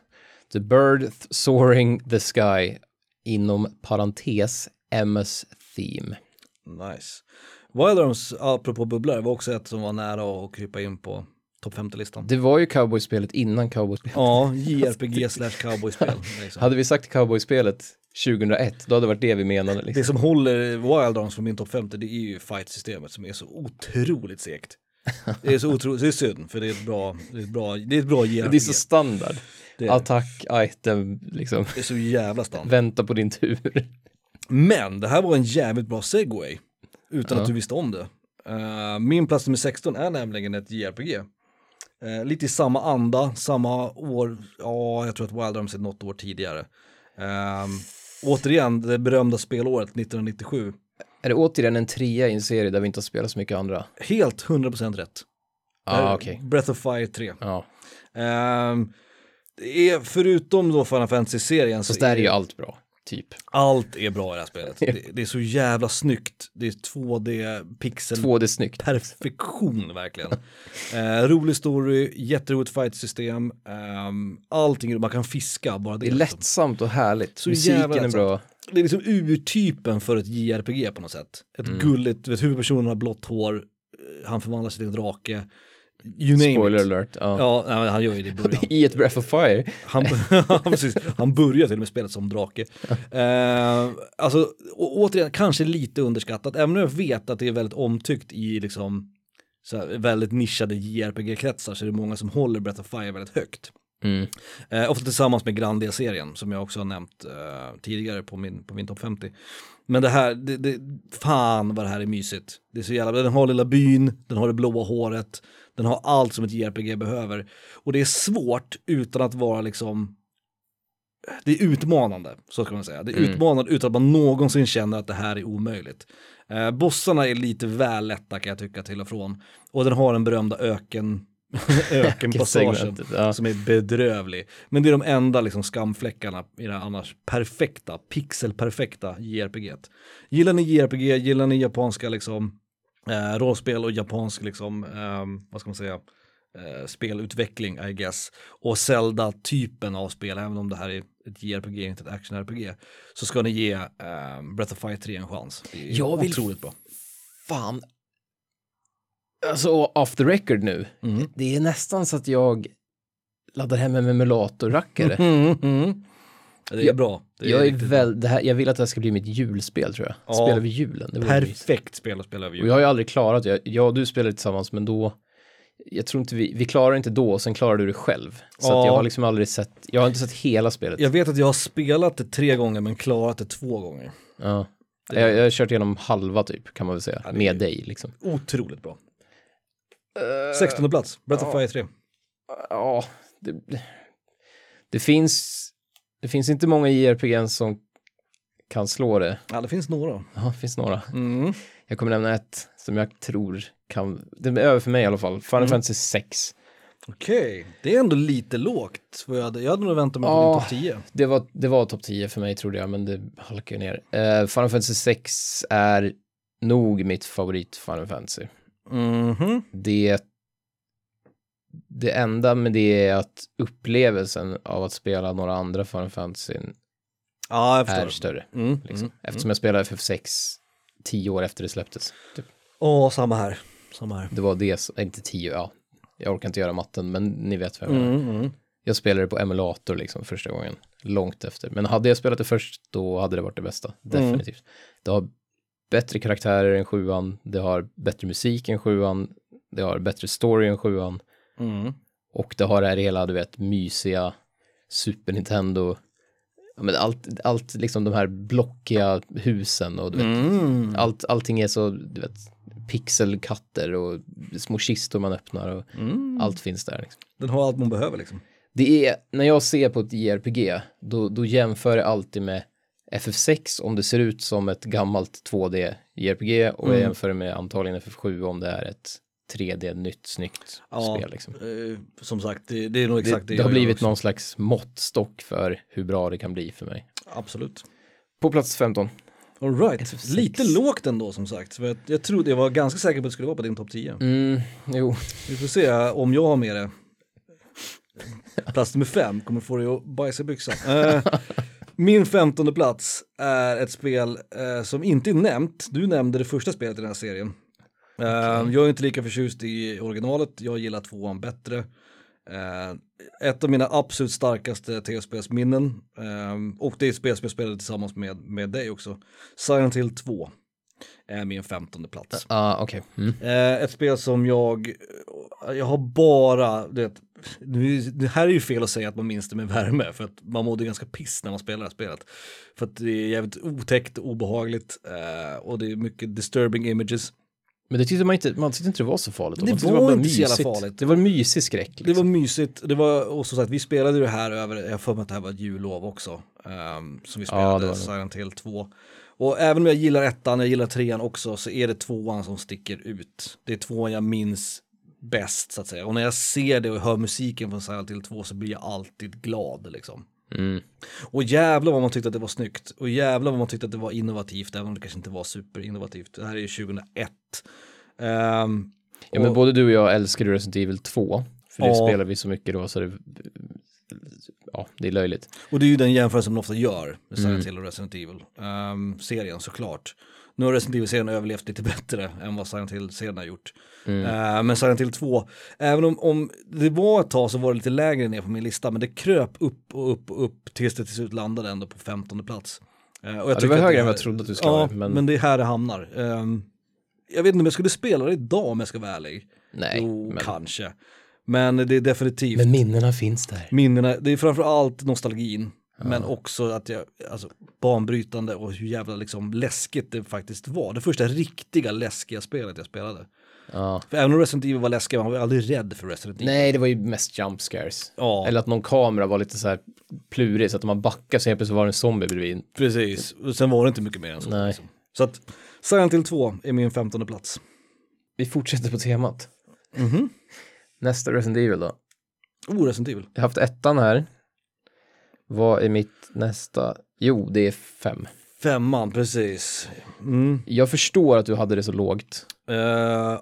The Bird Soaring the Sky, inom parentes MS Theme. Nice. Wild Arms, apropå bubblor, var också ett som var nära att krypa in på topp 50-listan. Det var ju cowboyspelet innan cowboyspelet. Ja, JRPG slash cowboyspel. Liksom. Hade vi sagt cowboyspelet 2001, då hade det varit det vi menade. Det Liksom. som håller Wild Arms från min topp 50 det är ju fight-systemet som är så otroligt segt. Det är så otroligt, det är synd för det är ett bra, det är ett bra, det är ett bra JRPG. Det är så standard. Det är- Attack, item, liksom. Det är så jävla standard. Vänta på din tur. Men det här var en jävligt bra segway. Utan Ja. att du visste om det. Eh, min plats nummer 16 är nämligen ett JRPG. Eh, lite i samma anda, samma år, ja jag tror att Wild Arms är något år tidigare. Eh, återigen, det berömda spelåret 1997. Är det återigen en trea i en serie där vi inte har spelat så mycket andra? Helt 100% rätt. Ah, okej. Breath of Fire 3. Ja, det är, förutom då Final Fantasy-serien så fast där är ju allt bra, typ. allt är bra i det här spelet. Det, det är så jävla snyggt. Det är 2D pixel 2D snyggt. perfektion verkligen. Eh, rolig story, jätteroligt fight-system, ehm, allting, man kan fiska bara det. Det är liksom. lättsamt och härligt. Så Musiken är bra. Det är liksom urtypen för ett JRPG på något sätt. Ett Mm. gulligt, vet, huvudpersonen har blått hår, eh, han förvandlar sig till en drake. You name Spoiler it. alert. Ja. Ja, han gör ju det i början. I ett Breath of Fire. Han, precis, han börjar till och med spelet som drake. Eh, alltså, å, återigen, kanske lite underskattat, även om jag vet att det är väldigt omtyckt i liksom så här, väldigt nischade JRPG-kretsar så är det många som håller Breath of Fire väldigt högt. Mm. Eh, ofta tillsammans med Grandia-serien som jag också har nämnt eh, tidigare på min, på min topp 50. Men det här, det, det, fan vad det här är mysigt. Det är så jävla, den har lilla byn, den har det blåa håret, den har allt som ett JRPG behöver. Och det är svårt utan att vara liksom, det är utmanande, så ska man säga. Det är Mm. utmanande utan att man någonsin känner att det här är omöjligt. Eh, bossarna är lite väl lätta kan jag tycka till och från. Och den har den berömda öken, ökenpassagen Ja. som är bedrövlig. Men det är de enda liksom skamfläckarna i det här annars perfekta, pixelperfekta JRPG. Gillar ni JRPG, gillar ni japanska liksom eh, rollspel och japansk liksom, ehm, vad ska man säga, eh, spelutveckling I guess. Och Zelda-typen av spel, även om det här är ett JRPG, inte ett action-RPG, så ska ni ge ehm, Breath of Fire 3 en chans. Det är Jag vill- otroligt bra. Fan. Alltså off the record nu. Mm. Det är nästan så att jag laddar hem en emulatorrackare. Mm, mm. Det är Jag- bra. Det Jag, är riktigt bra. väl, det här, jag vill att det här ska bli mitt julspel tror jag. Ja. Spela över julen. Perfekt spel att spela över Och jul. jag har ju aldrig klarat det. Jag och du spelade tillsammans men då jag tror inte vi, vi klarar inte då och sen klarar du det själv. Så Ja. jag har liksom aldrig sett, jag har inte sett hela spelet. Jag vet att jag har spelat det tre gånger men klarat det två gånger. Ja. Jag, jag har kört igenom halva typ kan man väl säga, Ja, med dig liksom. Otroligt bra. 16 plats, Breath of. Fire 3. Ja, det, det finns, det finns inte många JRPG som kan slå det. Ja, det finns några. Ja, det finns några. Mm. Jag kommer nämna ett som jag tror kan, det är över för mig i alla fall, Final Mm. Fantasy 6. Okej, det är ändå lite lågt. Jag, hade, jag hade nog väntat mig på Ja. din topp 10. Det var, det var topp 10 för mig trodde jag, men det halkar ju ner. Uh, Final Fantasy 6 är nog mitt favorit Final Fantasy. Mhm. Det, det enda med det är att upplevelsen av att spela några andra Final Fantasy Ja, är större. Mm. Liksom. Mm. Eftersom jag spelade FF6 tio år efter det släpptes. Typ. Åh, samma här. Samma här. Det var det, som- inte tio, ja. Jag orkar inte göra matten, men ni vet vad jag menar. Mm, mm. Jag spelade på emulator liksom första gången, långt efter. Men hade jag spelat det först, då hade det varit det bästa. Definitivt. Det har bättre karaktärer än sjuan, det har bättre musik än sjuan, det har bättre story än sjuan. Mm. Och det har det här hela, du vet, mysiga Super Nintendo. Ja, men allt, allt liksom de här blockiga husen och du vet, Mm. allt, allting är så, du vet, pixelkatter och små kistor man öppnar och Mm. allt finns där. Liksom. Den har allt man behöver liksom. Det är, när jag ser på ett JRPG, då, då jämför jag alltid med FF6 om det ser ut som ett gammalt 2D JRPG och jag Mm. jämför med antagligen FF7 om det är ett 3D nytt snyggt Ja, spel. Liksom. Eh, som sagt, det, det är nog exakt det, det, det har jag blivit också. någon slags måttstock för hur bra det kan bli för mig. Absolut. På plats 15. All right. FF6. Lite lågt ändå som sagt. För jag, jag trodde, jag var ganska säker på att det skulle vara på din topp 10. Mm, jo, Vi får se om jag har med det. Plats nummer fem kommer få dig att bajsa i byxan. Eh, min femtonde plats är ett spel eh, som inte är nämnt. Du nämnde det första spelet i den här serien. Eh, Jag är inte lika förtjust i originalet, jag gillar tvåan bättre. Eh, ett av mina absolut starkaste tv-spelsminnen, eh, och det är ett spel som jag spelade tillsammans med, med dig också, Silent Hill 2. är min femtonde plats. Ja, okej. Mm. Eh, ett spel som jag, jag har bara, det, nu, det här är ju fel att säga att man minns det med värme för att man mådde ganska piss när man spelar det här spelet. För att det är jävligt otäckt, obehagligt eh, och det är mycket disturbing images. Men det tyckte man inte, man tyckte inte det var så farligt. Det var bara inte så jävla mysigt. farligt. Det var mysig skräck. Det Liksom. var mysigt, det var också så att vi spelade det här över, jag för mig att det här var ett jullov också. ehm, som vi Ja, det spelade var det. Silent Hill 2. Och även om jag gillar ettan, jag gillar trean också, så är det tvåan som sticker ut. Det är tvåan jag minns bäst så att säga. Och när jag ser det och hör musiken från Silent Hill 2 så blir jag alltid glad liksom. Mm. Och jävlar vad man tyckte att det var snyggt. Och jävlar vad man tyckte att det var innovativt, även om det kanske inte var superinnovativt. Det här är ju 2001. Ehm, Ja, men och- både du och jag älskar ju Resident Evil 2. För det Ja. spelar vi så mycket då så det, ja, det är löjligt. Och det är ju den jämförelsen man ofta gör med Silent Mm. Hill och Resident Evil-serien såklart. Nu har Resident Evil-serien överlevt lite bättre än vad Silent Hill-serien har gjort. Mm. Eh, men Silent Hill 2, även om, om det var ett tag så var det lite lägre ner på min lista, men det kröp upp och upp och upp tills det till slut landade ändå på 15 plats. Eh, och jag Ja, det var högre än är- vad jag trodde att du skulle Ja, men... Men, det är här det hamnar. Ehm, jag vet inte om jag skulle spela det idag om jag ska vara ärlig. nej. jo, men, kanske. Men det är definitivt men minnena finns där. minnena, det är framför allt nostalgin, men också att jag, alltså banbrytande och hur jävla liksom läskigt det faktiskt var. Det första riktiga läskiga spelet jag spelade. Ja. För även om Resident Evil var läskig, man var ju aldrig rädd för Resident Evil. Nej, det var ju mest jump scares. Ja, Eller att någon kamera var lite så här plurig så att om man backar så helt plötsligt var det en zombie bredvid. precis. Och sen var det inte mycket mer än så. Nej. Liksom. Så att Silent Hill 2 är min femtonde plats. Vi fortsätter på temat. Mhm. Nästa Resident Evil då. Oh, Resident Evil. Jag har haft ettan här. Vad är mitt nästa? Jo, det är fem. Femman, precis. Mm. Jag förstår att du hade det så lågt. Eh,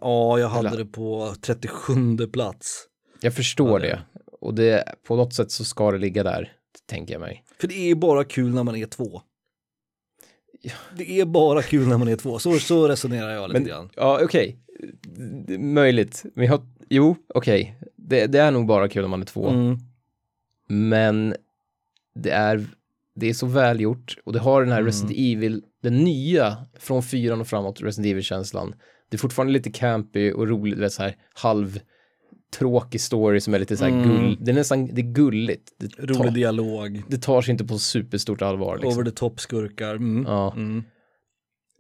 ja, jag hade Eller- det på 37 plats. Jag förstår Ja, det-. Och det, på något sätt så ska det ligga där, tänker jag mig. För det är bara kul när man är två. Det är bara kul när man är två, så, så resonerar jag lite Men, grann. ja, okej. Är Möjligt. Men jag jo, okej. Det, det är nog bara kul om man är två. Mm. Men det är, det är så välgjort och det har den här Mm. Resident Evil, den nya från fyran och framåt, Resident Evil-känslan. Det är fortfarande lite campy och roligt, vet så här halv tråkig story som är lite så här Mm. gull, det är nästan, det är gulligt. Det, Rolig tar, dialog, det tar sig inte på superstort allvar liksom. over the top skurkar. Mm. Ja. Mm.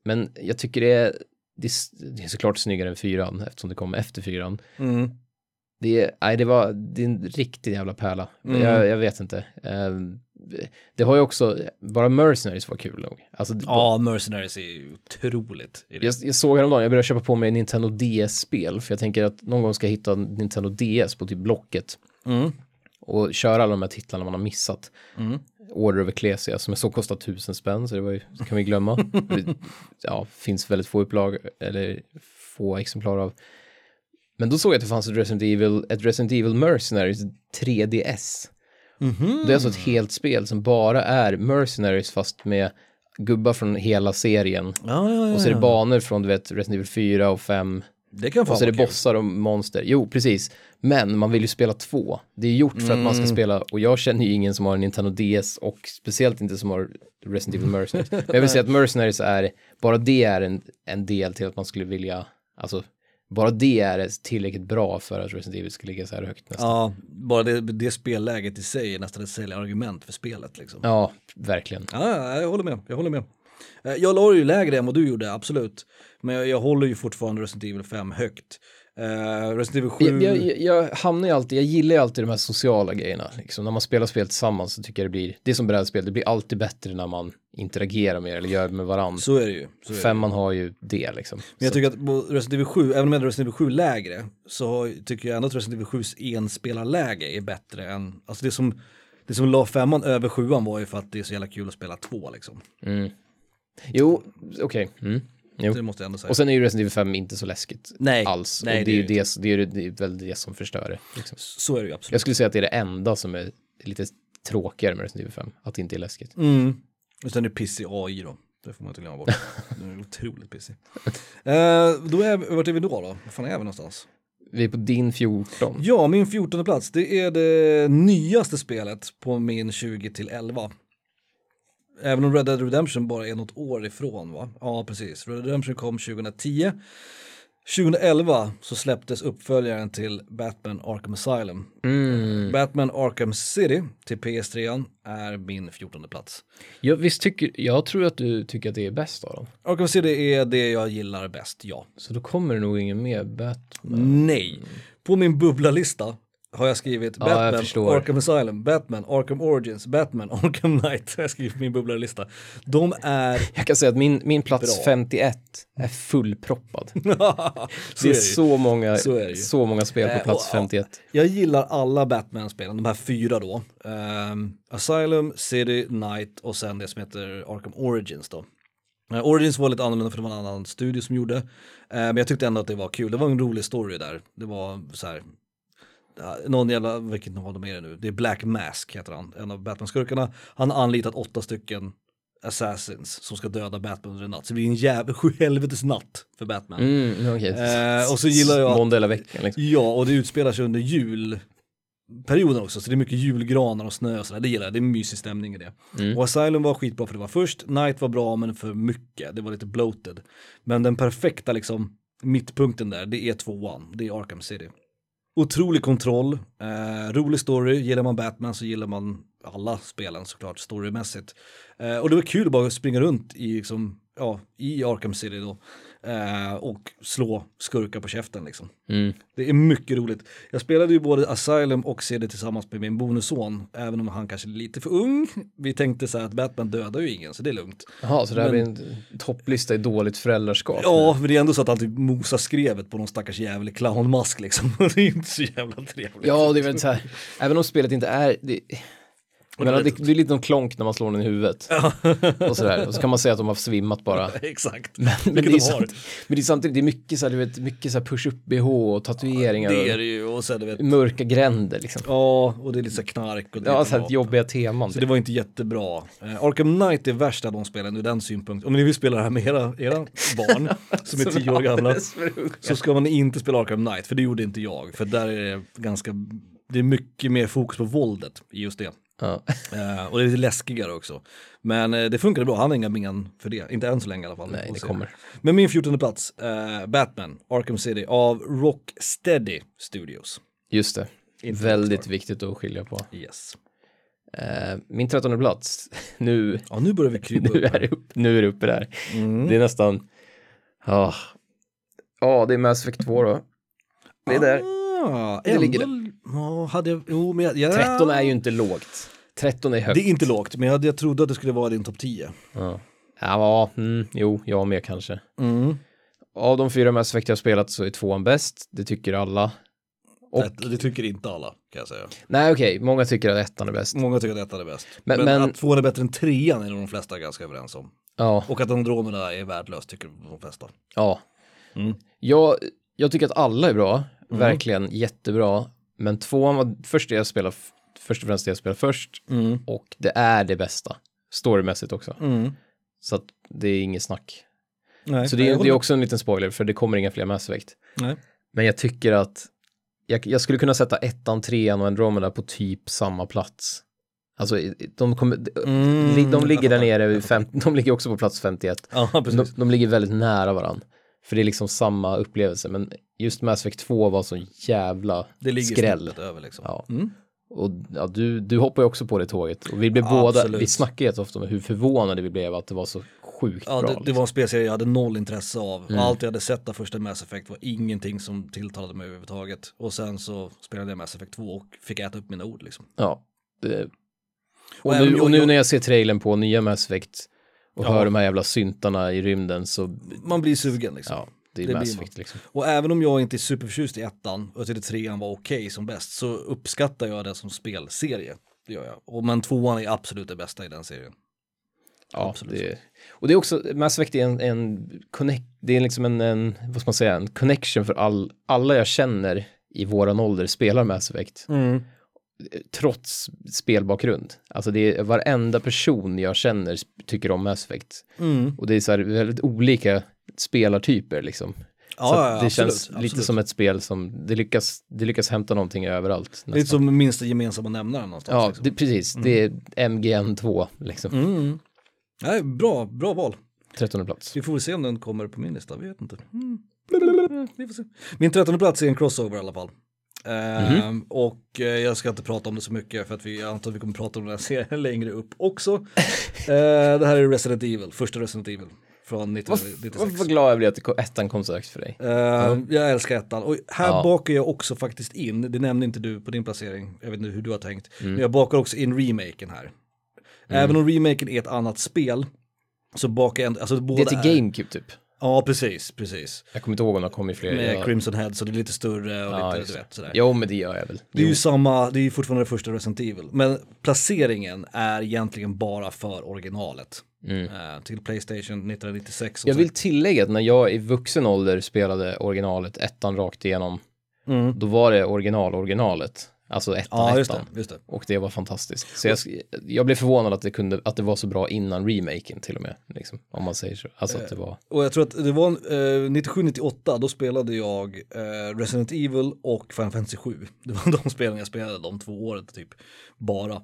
Men jag tycker det är, det är, s- det är såklart snyggare än fyran eftersom det kom efter fyran. Det är, nej, det var, det är en riktig jävla pärla. Mm. Jag, jag vet inte. Ehm, det har ju också, bara Mercenaries var kul nog. Alltså, Ja, Mercenaries är ju otroligt. det. jag, jag såg häromdagen, jag började köpa på mig Nintendo DS-spel, för jag tänker att någon gång ska jag hitta Nintendo DS på typ Blocket Mm. och köra alla de här titlarna man har missat. Mm. Order of Ecclesia som jag såg kostar tusen spänn, så det var ju, kan vi glömma. Ja, finns väldigt få upplag, eller få exemplar av. Men då såg jag att det fanns ett Resident Evil, ett Resident Evil Mercenaries 3DS. Mhm. Det är alltså ett helt spel som bara är Mercenaries fast med gubbar från hela serien. Ja, ja, ja, Och så är det banor från du vet Resident Evil 4 och 5. Det kan Och så är det kul. bossar och monster. Jo, precis. Men man vill ju spela två. Det är gjort för att man ska Mm. spela, och jag känner ju ingen som har en Nintendo DS och speciellt inte som har Resident Evil Mercenaries. Men jag vill säga att Mercenaries är, bara det är en, en del till att man skulle vilja, alltså, bara det är tillräckligt bra för att Resident Evil ska ligga så här högt nästan. Ja, bara det, det spelläget i sig är nästan ett säljargument för spelet liksom. Ja. Verkligen. Ja, jag håller med, jag håller med. Eh, Jag la ju lägre än vad du gjorde, absolut. Men jag, jag håller ju fortfarande Resident Evil 5 högt. Uh, Resident Evil 7, Jag, jag, jag hamnar ju alltid, jag gillar ju alltid de här sociala grejerna. Liksom. När man spelar spel tillsammans så tycker jag det blir, det är som brädspel, det blir alltid bättre när man interagerar med eller gör med varandra. så är det ju. Så är det. Femman har ju det liksom. Men jag Så- tycker att Resident Evil 7, även om jag Resident Evil 7 lägre, så tycker jag ändå att Resident Evil 7s enspelarläge är bättre än, alltså det som, det som la femman över sjuan var ju för att det är så jävla kul att spela två liksom. Mm. Jo, okej. Mm. Jo. Det måste jag ändå säga. Och sen är ju Resident Evil 5 inte så läskigt Nej, alls. nej, och det det är ju det det, det, är, det är väl det som förstör det. Liksom. så är det ju absolut. Jag skulle säga att det är det enda som är lite tråkigare med Resident Evil 5, att det inte är läskigt. Mm. Och sen är det pissig AI då. Det får man inte glömma bort. Det är otroligt pissig. Eh, då är, vart är vi då då? Var fan är vi någonstans? Vi är på din 14. Ja, min 14 plats, det är det nyaste spelet på min 20 till 11. Även om Red Dead Redemption bara är något år ifrån va? Ja precis, Red Dead Redemption kom 2010. 2011 så släpptes uppföljaren till Batman Arkham Asylum. Mm. Batman Arkham City till PS3 är min 14 plats. Jag, visst tycker, jag tror att du tycker att det är bäst av dem. Arkham City är det jag gillar bäst, ja. Så då kommer det nog ingen mer Batman. Nej. På min bubblalista har jag skrivit Ja, jag Batman, förstår. Arkham Asylum, Batman, Arkham Origins, Batman, Arkham Knight. har Jag skrivit på min bubblalista. De är... Jag kan säga att min, min plats Bra. 51 är fullproppad. det är det så många, Så är så många spel Eh, på plats och- ja. 51. Jag gillar alla Batman-spelen, de här fyra då. Ehm, Asylum, City, Night och sen det som heter Arkham Origins då. Eh, Origins var lite annorlunda för det var en annan studio som gjorde. Eh, men jag tyckte ändå att det var kul, det var en rolig story där. Det var så här, någon jävla, vilken av dem är det nu? Det är Black Mask heter han, en av Batman-skurkarna. Han har anlitat åtta stycken assassins som ska döda Batman under en natt. Så det blir en jävla sjuhelvetes natt för Batman. Mm, okej. Eh, och så gillar jag Måndag hela veckan liksom. Ja, och det utspelar sig under julperioden också, så det är mycket julgranar och snö och sådär, det gillar jag, det är en mysig stämning i det. Mm. Och Asylum var skitbra för det var först, Night var bra men för mycket, det var lite bloated. Men den perfekta liksom mittpunkten där, det är tvåan, det är Arkham City. Otrolig kontroll, eh, rolig story, gillar man Batman så gillar man alla spelen såklart storymässigt. Eh, och det var kul bara att springa runt i, liksom, ja, i Arkham City då eh, och slå skurkar på käften liksom. Mm. Det är mycket roligt. Jag spelade ju både Asylum och CD tillsammans med min bonusson, även om han kanske är lite för ung. Vi tänkte så här att Batman dödar ju ingen, så det är lugnt. Jaha, så det här Men- blir en topplista i dåligt föräldraskap. Ja, men det är ändå så att han typ mosar skrevet på någon stackars jävla clownmask liksom. det är inte så jävla trevligt. Ja, det är väl så här, även om spelet inte är, det, menar, det, det är lite någon klonk när man slår den i huvudet. Och sådär, och så kan man säga att de har svimmat bara. Exakt. Men, men, det är de samtidigt, men det är samtidigt, det är mycket så här, du vet, mycket så här push-up-bh och tatueringar Det är det ju, och sen du vet. mörka gränder liksom. Ja, och det är lite så knark och det Ja, lite så här vapen. jobbiga teman. Så det var inte jättebra. Eh, Arkham Knight är värst av de spelen ur den synpunkten. Om ni vill spela det här med era, era barn som är tio år gamla så ska man inte spela Arkham Knight, för det gjorde inte jag. För där är det ganska, det är mycket mer fokus på våldet i just det. Ja. Eh, och det är lite läskigare också. Men eh, det funkade bra, han har inga men för det. Inte än så länge i alla fall. Nej, det kommer. Men min 14 plats, eh, Batman, Arkham City av Rocksteady Studios. Just det. Inte Väldigt Rockstar. viktigt att skilja på. Yes. Min trettonde plats, nu, Ja, nu börjar vi krypa nu, är upp, nu är det uppe där. Mm. Det är nästan, ja, ja det är Mass Effect 2 då. Det är där. Ah, Det ligger ändå- Ja, hade jag, jo, men jag, ja, 13 är ju inte lågt. 13 är högt. Det är inte lågt, men jag, jag trodde att det skulle vara din topp 10. Ja, ja mm, jo, jag med kanske. Mm. Av de fyra Mass Effect jag spelat så är tvåan bäst, det tycker alla. Och, Det, det tycker inte alla, kan jag säga. nej okej, många tycker att ettan är bäst. Många tycker att ettan är bäst. Men- Men, men- att tvåan är bättre än trean är nog de flesta ganska överens om. Ja, Och att Andromeda är värdelös tycker de flesta. ja. Mm. Jag, jag tycker att alla är bra, verkligen jättebra. Men tvåan var först det jag spelade, först och främst det jag spelade först. Mm. Och det är det bästa, storymässigt också. Mm. Så att det är inget snack. Nej, Så det, det är också en liten spoiler, för det kommer inga fler Mass Effect. Nej. Men jag tycker att jag, jag skulle kunna sätta ettan, trean och Andromeda på typ samma plats. Alltså de, kommer, Mm, de, de ligger där nere, fem, de ligger också på plats 51. Ja, De, de ligger väldigt nära varandra. För det är liksom samma upplevelse, men just Mass Effect 2 var så jävla Det ligger skräll. över liksom. Ja. Mm. Och ja, du, du hoppar ju också på det tåget. Och vi blev båda, Absolut. vi snackar ju ofta om hur förvånade vi blev att det var så sjukt Ja, bra. det, det var en spelserie jag hade noll intresse av. Mm. Allt jag hade sett av första Mass Effect var ingenting som tilltalade mig överhuvudtaget. Och sen så spelade jag Mass Effect 2 och fick äta upp mina ord liksom. Ja. Det... Och, Och nu, och nu när jag ser trailern på nya Mass Effect och Ja. hör de här jävla syntarna i rymden så, Man blir sugen liksom. ja, det är Det Mass. Effect liksom. Och även om jag inte är superförtjust i ettan och jag tyckte trean var okej som bäst så uppskattar jag det som spelserie. Det gör jag. Och men tvåan är absolut det bästa i den serien. Ja, Absolut. det, och det är också, Mass Effect är en, en connect, det är liksom en, en, vad ska man säga, en connection för all, alla jag känner i våran ålder spelar Mass Effect. Trots spelbakgrund. Alltså det är varenda person jag känner tycker om Mass Effect. Mm. Och det är så här väldigt olika spelartyper liksom. Ja, så det absolut, känns lite absolut. som ett spel som, det lyckas, det lyckas hämta någonting överallt. Lite som minsta gemensamma nämnaren någonstans. Ja, liksom. det, precis. Det är MGN2 liksom. Mm. Nej, bra, bra val. 13 plats. Vi får väl se om den kommer på min lista, vi vet inte. Mm. Vi får se. Min trettonde plats är en crossover i alla fall. Ehm, och eh, jag ska inte prata om det så mycket för att vi antar att vi kommer prata om den här serien längre upp också. Eh, det här är Resident Evil, första Resident Evil från 1996. Vad glad jag blir att det ettan kom så högt för dig. Ehm, Jag älskar ettan och här Ja. bakar jag också faktiskt in, det nämnde inte du på din placering, jag vet inte hur du har tänkt, Mm. men jag bakar också in remaken här. Även om remaken är ett annat spel så bakar jag ändå, alltså Det båda är till GameCube typ. Ja, precis, precis. Jag kommer inte ihåg om det kom i fler. Med Crimson Head så det är lite större och Ja, lite, du vet sådär. Jo, men det gör jag väl. Det är ju Jo. samma, det är ju fortfarande det första Resident Evil. Men placeringen är egentligen bara för originalet. Eh, till Playstation 1996. som Mm. Jag vill tillägga att när jag i vuxen ålder spelade originalet, ettan rakt igenom, Mm. då var det original originalet. Alltså ettan, Ja, just ettan. det. Just det. Och det var fantastiskt. Så jag, jag blev förvånad att det, kunde, att det var så bra innan remaken till och med. Liksom, om man säger så. Alltså att det var... Och jag tror att det var eh, 97-98, då spelade jag eh, Resident Evil och Final Fantasy 7. Det var de spelen jag spelade de två åren typ, bara.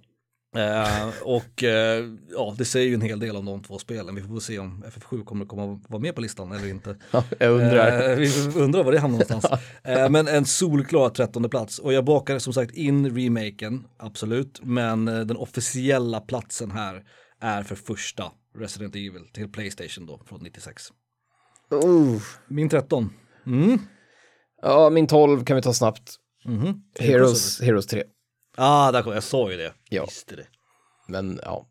Eh, och eh, ja, det säger ju en hel del om de två spelen. Vi får se om FF7 kommer komma vara med på listan eller inte. jag undrar. Eh, vi undrar var det hamnar någonstans. Eh, men en solklar trettonde plats. Och jag bakar som sagt in remaken, absolut. Men den officiella platsen här är för första Resident Evil till Playstation då, från 96. Min 13. Mm. Ja, min 12 kan vi ta snabbt. Mhm. Heroes, Heroes 3. Ah, där kom jag, sa ju det. Ja. Visste det. Men ja.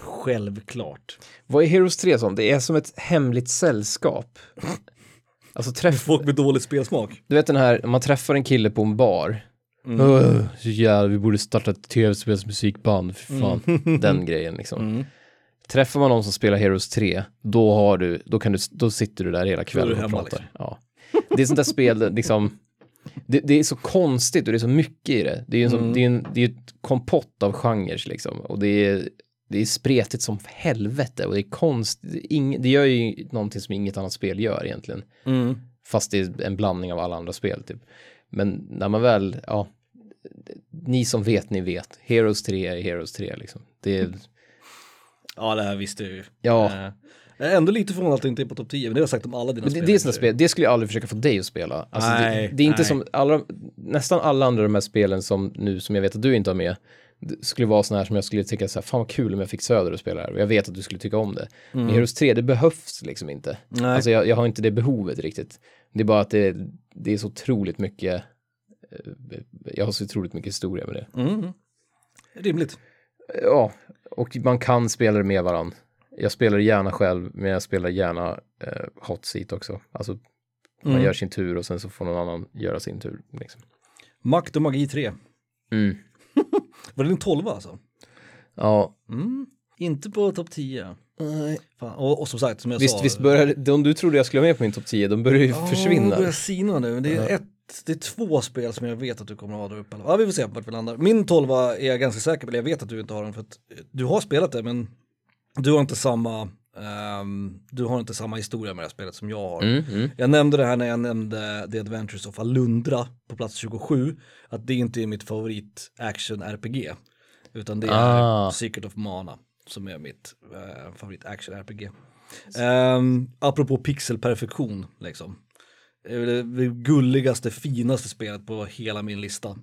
Självklart. Vad är Heroes 3 som? Det är som ett hemligt sällskap. Alltså träff... Folk med dålig spelsmak. Du vet den här, man träffar en kille på en bar. Mm. Öh, så jävlar, vi borde starta ett tv-spelsmusikband, för fan. Mm. Den grejen liksom. Träffar man någon som spelar Heroes 3, då har du, då kan du, då sitter du där hela kvällen och pratar. liksom. Ja. Det är sånt där spel, liksom, det, det är så konstigt och det är så mycket i det. Det är ju Mm. det är en, det är ett kompott av genrer liksom. Och det är, det är spretigt som helvete och det är konst, det, är ing, det gör ju någonting som inget annat spel gör egentligen. Mm. Fast det är en blandning av alla andra spel typ. Men när man väl, ja, ni som vet, ni vet. Heroes 3 är Heroes 3 liksom. Det är, Ja, det här visste jag ju. ja. Jag är ändå lite förvånad att det inte är på topp 10, men det har jag sagt om alla dina Men det, spel. det är spel, det skulle jag aldrig försöka få dig att spela. Alltså Nej, det, det är inte nej. som alla, nästan alla andra av de här spelen som nu, som jag vet att du inte har med, det skulle vara sådana här som jag skulle tycka så här, fan vad kul om jag fick Söder att spela här. Och jag vet att du skulle tycka om det. Men Heroes 3, det behövs liksom inte. Mm. Nej. Alltså jag, jag har inte det behovet riktigt. Det är bara att det, det är så otroligt mycket, eh, jag har så otroligt mycket historia med det. Mm. Rimligt. Ja, och man kan spela det med varandra. Jag spelar gärna själv, men jag spelar gärna eh, hot seat också. Alltså man Mm. gör sin tur och sen så får någon annan göra sin tur. Liksom. Makt och magi 3. Mm. Var det din 12 alltså? Ja, Mm. Inte på topp 10. Fan. Och, och som sagt, som jag visst, sa. visst börjar, de du trodde jag skulle ha med på min topp 10, de börjar ju Ja, försvinna. det börjar sina nu. Det är, ett, det är två spel som jag vet att du kommer att ha där uppe. Ja, vi får se vart vi landar. Min 12 är jag ganska säker på, eller jag vet att du inte har den för att eh, du har spelat det, men du har inte samma, ehm, du har inte samma historia med det här spelet som jag har. Mm, mm. Jag nämnde det här när jag nämnde The Adventures of Alundra på plats 27, att det inte är mitt favorit action-RPG, utan det är Ah. Secret of Mana som är mitt eh, favorit action-RPG. Um, apropå pixelperfektion, liksom. Det är det gulligaste, finaste spelet på hela min lista. Eh,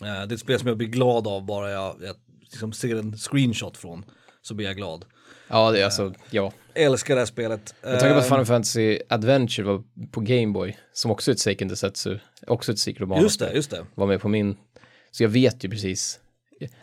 det är ett spel som jag blir glad av bara jag, jag liksom ser en screenshot från, så blir jag glad. Ja, det är alltså, ja. Älskar det här spelet. Jag tänker på Ehm, Final Fantasy Adventure var på Game Boy, som också är ett Seiken Desetsu, också ett Secret Just det, just det. var med på min. Så jag vet ju precis.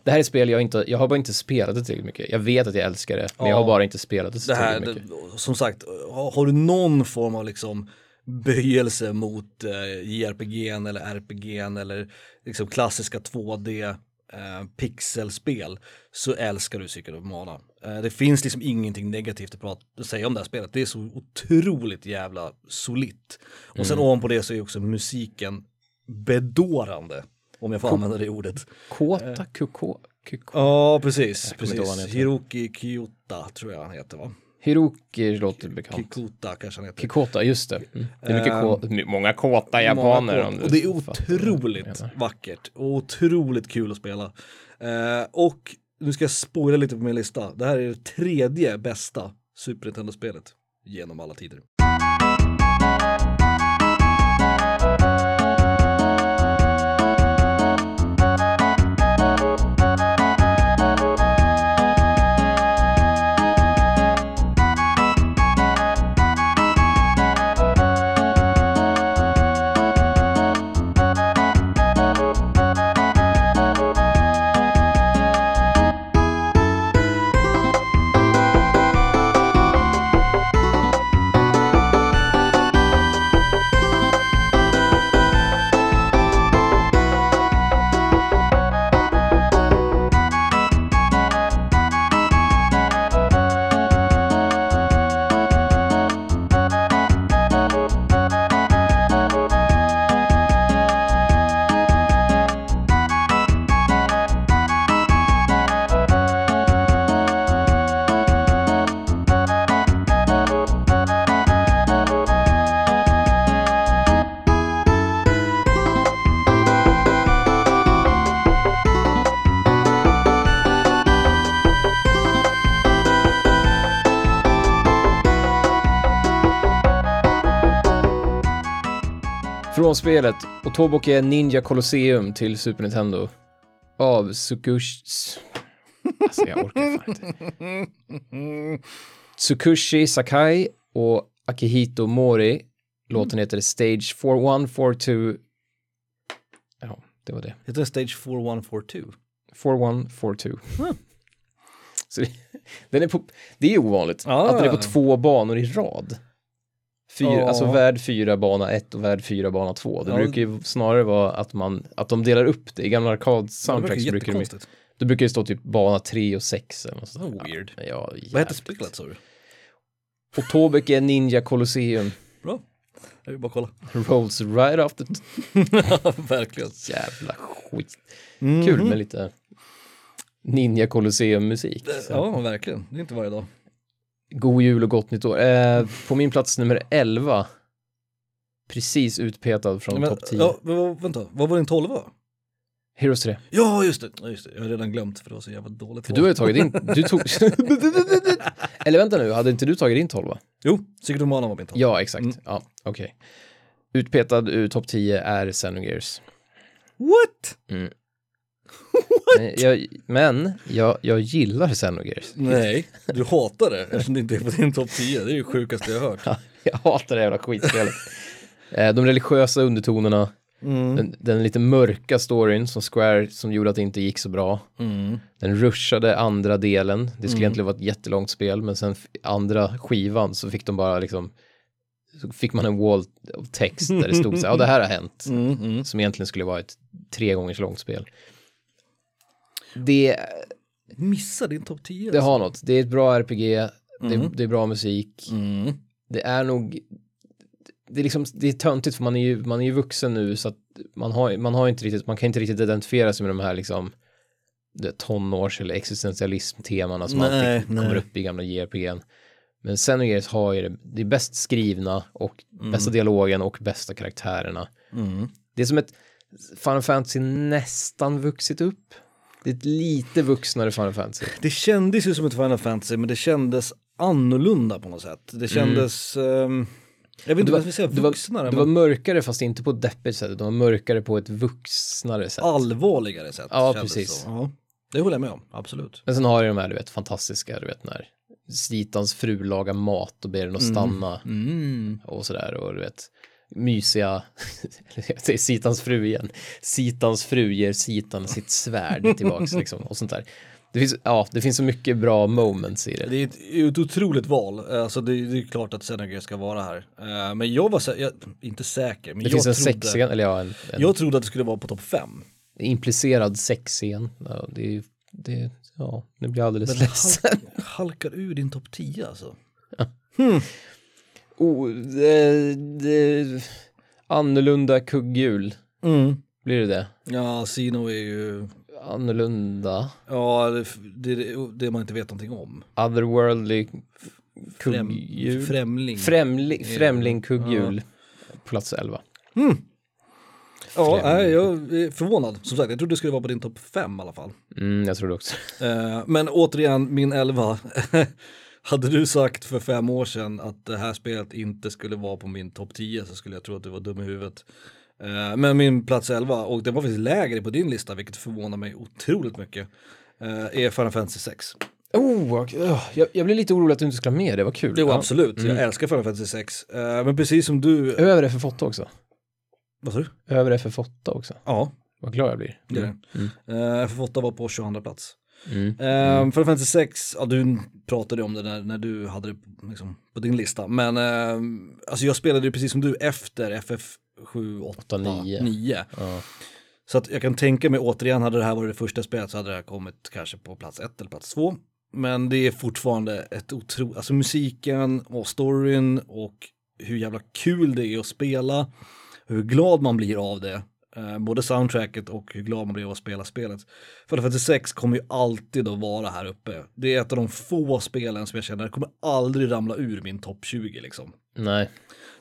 Det här är ett spel jag inte, jag har bara inte spelat det tillräckligt mycket. Jag vet att jag älskar det, men jag har Ja. bara inte spelat det det här, tillräckligt mycket. det, som sagt, har, du någon form av liksom böjelse mot eh, JRPG'n eller RPG'n eller liksom klassiska 2D eh, pixelspel så älskar du Secret of Mana. Eh, det finns liksom ingenting negativt att, prata, att säga om det här spelet. Det är så otroligt jävla solitt. Och sen ovanpå det så är också musiken bedårande. Om jag får använda det ordet. Kota, Kuko, Kuko. Ja, precis. precis. Hiroki Kyota tror jag han heter va? Hiroki låter bekant. Kikuta kanske han heter. Kikota, just det. Mm. Det är mycket my- många kåta japaner. Många du Och det är otroligt vackert och otroligt kul att spela. Eh, och nu ska jag spoila lite på min lista. Det här är det tredje bästa Super Nintendo-spelet genom alla tider. Från spelet Otoboke Ninja Colosseum till Super Nintendo. Av Tsukushi... Alltså jag orkar fan inte. Tsukushi Sakai och Akihito Mori. Låten heter Stage 4142. Ja, det var det. Heter det Stage 4142? 4142. Mm. Så det, den är på, det är ovanligt Ah. att den är på två banor i rad. Fyra, Ja. Alltså värld 4, bana 1 och värld 4, bana 2. Det Ja. brukar ju snarare vara att, man, att de delar upp det. I gamla arkad-soundtracks det verkar brukar de, det brukar ju stå typ bana 3 och 6 eller något sånt. Oh, weird. Ja, ja, Vad heter jävligt. spelet sa du? Otobeke Ninja Colosseum Bra. Jag vill bara kolla. rolls right off the Verkligen. jävla skit. Mhm. Kul med lite Ninja Colosseum-musik. Ja, verkligen. Det är inte varje dag. God jul och gott nytt år. Eh, på min plats nummer 11, precis utpetad från topp 10, ja, men vänta, vad var din tolva? Heroes 3. Ja, just det. Ja, just det. Jag har redan glömt för det var så jävla dåligt. För du har ju tagit din, du tog... Eller vänta nu, hade inte du tagit din 12? Jo, Mana var min tolva. Ja, exakt. Mm. Ja, okej. Utpetad ur topp 10 är Xenogears. What? Men jag, men jag, jag gillar Xenogears. Nej, du hatar det eftersom det inte är på din topp 10. Det är ju sjukaste jag har hört. Jag hatar det jävla skitspelet. Eh, De religiösa undertonerna, Mm. den, den lite mörka storyn som Square som gjorde att det inte gick så bra. Mm. Den rushade andra delen. Det skulle egentligen vara ett jättelångt spel, men sen f- andra skivan så fick de bara liksom så fick man en wall of text där det stod så här, ja det här har hänt. Mm. Mm. Som egentligen skulle vara ett tre gångers långt spel. Det, Missa din topp 10. det har något. Det är ett bra RPG, det, Mm. det är bra musik. Mm. Det är nog, det är liksom, det är töntigt för man är ju, man är ju vuxen nu så att man har, man har inte riktigt, man kan inte riktigt identifiera sig med de här liksom det, tonårs eller existentialism-temana som Nej, alltid kommer nej. upp i gamla JRPG'n. Men Xenogears har ju det, det är bäst skrivna och bästa dialogen och bästa karaktärerna. Mm. Det är som ett Final Fantasy nästan vuxit upp. Det är ett lite vuxnare Final Fantasy. Det kändes ju som ett Final Fantasy men det kändes annorlunda på något sätt. Det kändes, ehm, jag vet inte vad jag ska säga, det var, vuxnare, det var mörkare fast inte på ett deppigt sätt, det var mörkare på ett vuxnare sätt. allvarligare sätt. Ja, precis. Ja, det håller jag med om, absolut. Men sen har jag de här, du vet, fantastiska, du vet, när Sitans fru lagar mat och ber den att stanna Mm. och sådär och du vet, mysiga, jag säger Sitans fru igen, Sitans fru ger Sitan sitt svärd tillbaks liksom och sånt där. Det finns, ja, det finns så mycket bra moments i det. Det är ett, ett otroligt val, alltså det, det är klart att Xenogears ska vara här. Eh, men jag var jag, inte säker, men Det jag finns en trodde, sexscen, eller ja, en, en jag trodde att det skulle vara på topp fem. implicerad sexscen. Ja, det, är- det, ja, det blir alldeles Men ledsen. halk, halkar ur din topp 10 alltså. Oh, det, det, annorlunda kugghjul, Mm. blir det det? Ja, Sino är ju, Annorlunda, ja det, det, det, man inte vet någonting om. otherworldly Främ, kugghjul. främling. Främling, främling kugghjul. Plats 11. Ja, Fem. nej, jag är förvånad. Som sagt, jag trodde det skulle vara på din topp fem i alla fall. Mm, jag tror det också. Eh, men återigen, min elva. Hade du sagt för fem år sedan att det här spelet inte skulle vara på min topp 10 så skulle jag tro att du var dum i huvudet. Eh, men min plats 11, och det var faktiskt lägre på din lista, vilket förvånar mig otroligt mycket, eh, är Final Fantasy 6. Oh, jag, jag blir lite orolig att du inte ska ha med det, var kul. Jo, Ja. absolut. Jag älskar Final Fantasy 6. Eh, men precis som du... Över FF8 också. Vad sa du? Över FF8 också. Ja, Vad glad jag blir. Mm. Eh, FF8 var på 22 plats. Mm. Mm. Final Fantasy 6, ja, du pratade om det när, när du hade det liksom, på din lista. Men eh, alltså jag spelade ju precis som du efter FF 7, 8, Åtta, nio. 9. Ja. Så att jag kan tänka mig återigen, hade det här varit det första spelet så hade det här kommit kanske på plats 1 eller plats 2. Men det är fortfarande ett otroligt, alltså musiken och storyn och hur jävla kul det är att spela, hur glad man blir av det. Eh, både soundtracket och hur glad man blir av att spela spelet. Final Fantasy 6 kommer ju alltid att vara här uppe. Det är ett av de få spelen som jag känner, kommer aldrig ramla ur min topp 20 liksom. Nej.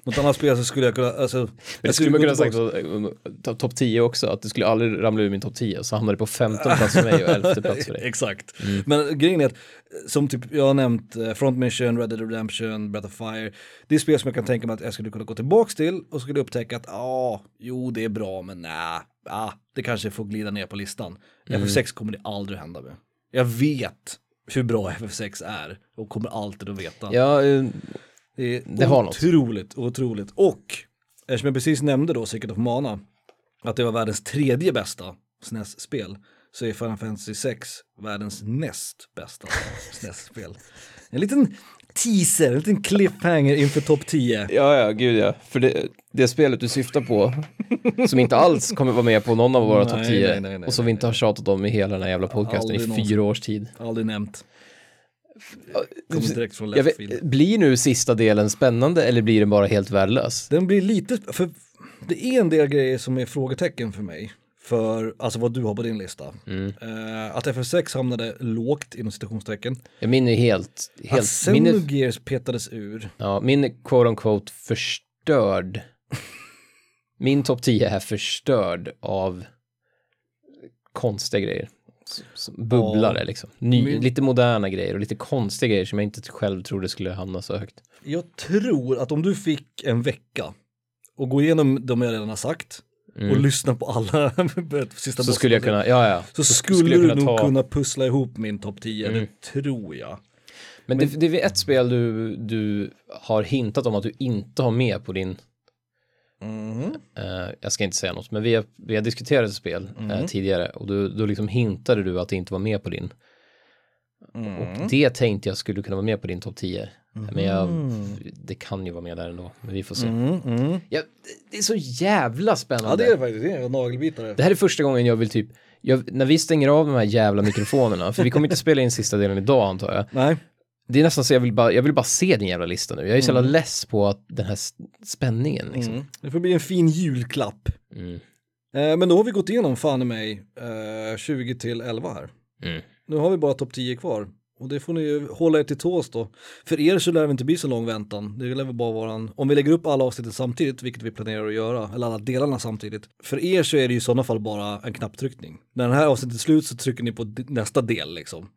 Något annat spel så skulle jag kunna, alltså. Men jag det skulle man kunna sagt tillbaks- så, eh, topp 10 också, att det skulle aldrig ramla ur min topp 10, så hamnar det på 15 plats för mig och 11 plats för dig. Exakt. Men grejen är att, som typ jag har nämnt, eh, Front Mission, Red Dead Redemption, Breath of Fire, det är spel som jag kan tänka mig att jag skulle kunna gå tillbaks till och skulle upptäcka att ja, jo det är bra men nej, ah, det kanske får glida ner på listan. FF6 kommer det aldrig hända med. Jag vet hur bra FF6 är och kommer alltid att veta. Ja, eh, Det är Det har något. otroligt, otroligt. Och eftersom jag precis nämnde då Secret of Mana, att det var världens tredje bästa SNES-spel, så är Final Fantasy 6 världens näst bästa SNES-spel. En liten teaser, en liten cliffhanger inför topp 10. ja, ja, gud ja. För det, det spelet du syftar på, som inte alls kommer vara med på någon av våra Nej, topp nej, 10, nej, nej, och som vi inte har tjatat om i hela den här jävla podcasten Aldrig i någonsin. fyra års tid. Aldrig nämnt. Kommer direkt från left field. blir nu sista delen spännande eller blir den bara helt värdelös? Den blir lite, för det är en del grejer som är frågetecken för mig. För, alltså vad du har på din lista. Mm. Eh, att FF6 hamnade lågt inom citationstecken. Jag minner helt, Att helt min, är, Xenogears petades ur. ja, min är quote unquote förstörd. Min topp 10 är förstörd av konstiga grejer. Bubblare Ja. liksom. Ny, Min- Lite moderna grejer och lite konstiga grejer som jag inte själv trodde skulle hamna så högt. Jag tror att om du fick en vecka och gå igenom de jag redan har sagt och lyssna på alla sista Mm. Så skulle jag kunna, ja ja. Så skulle, jag du kunna nog ta- kunna pussla ihop min topp 10, Mm. det tror jag. Men, det, det är ett spel du, du har hintat om att du inte har med på din Eh, jag ska inte säga något, men vi har, vi har diskuterat ett spel Mm. tidigare och då, då liksom hintade du att det inte var med på din. Mm. Och det tänkte jag skulle kunna vara med på din topp 10. Men jag, det kan ju vara med där ändå, men vi får se. Mm, mm. Ja, det- är så jävla spännande. Ja det är det faktiskt, det är nagelbitare. Det här är första gången jag vill typ, jag, när vi stänger av de här jävla mikrofonerna, för vi kommer inte spela in sista delen idag antar jag. Nej, Det är nästan så jag vill bara, jag vill bara se din jävla lista nu. Jag är så jävla less på att den här spänningen liksom. mm. det får bli en fin julklapp. Mm. Eh, men då har vi gått igenom fan i mig eh, 20 till 11 här. Mm. Nu har vi bara topp 10 kvar. Och det får ni ju hålla er till tås då. För er så lär det inte bli så lång väntan. Det lär väl bara vara en, om vi lägger upp alla avsnitten samtidigt, vilket vi planerar att göra, eller alla delarna samtidigt. För er så är det ju i sådana fall bara en knapptryckning. När den här avsnittet är slut så trycker ni på nästa del liksom.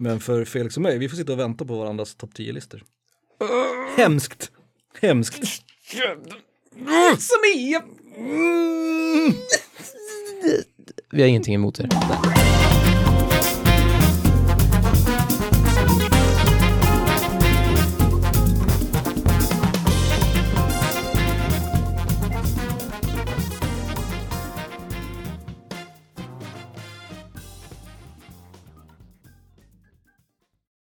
Men för Felix och mig, vi får sitta och vänta på varandras topp 10-listor. Hemskt! Hemskt! Som är... Vi har ingenting emot er.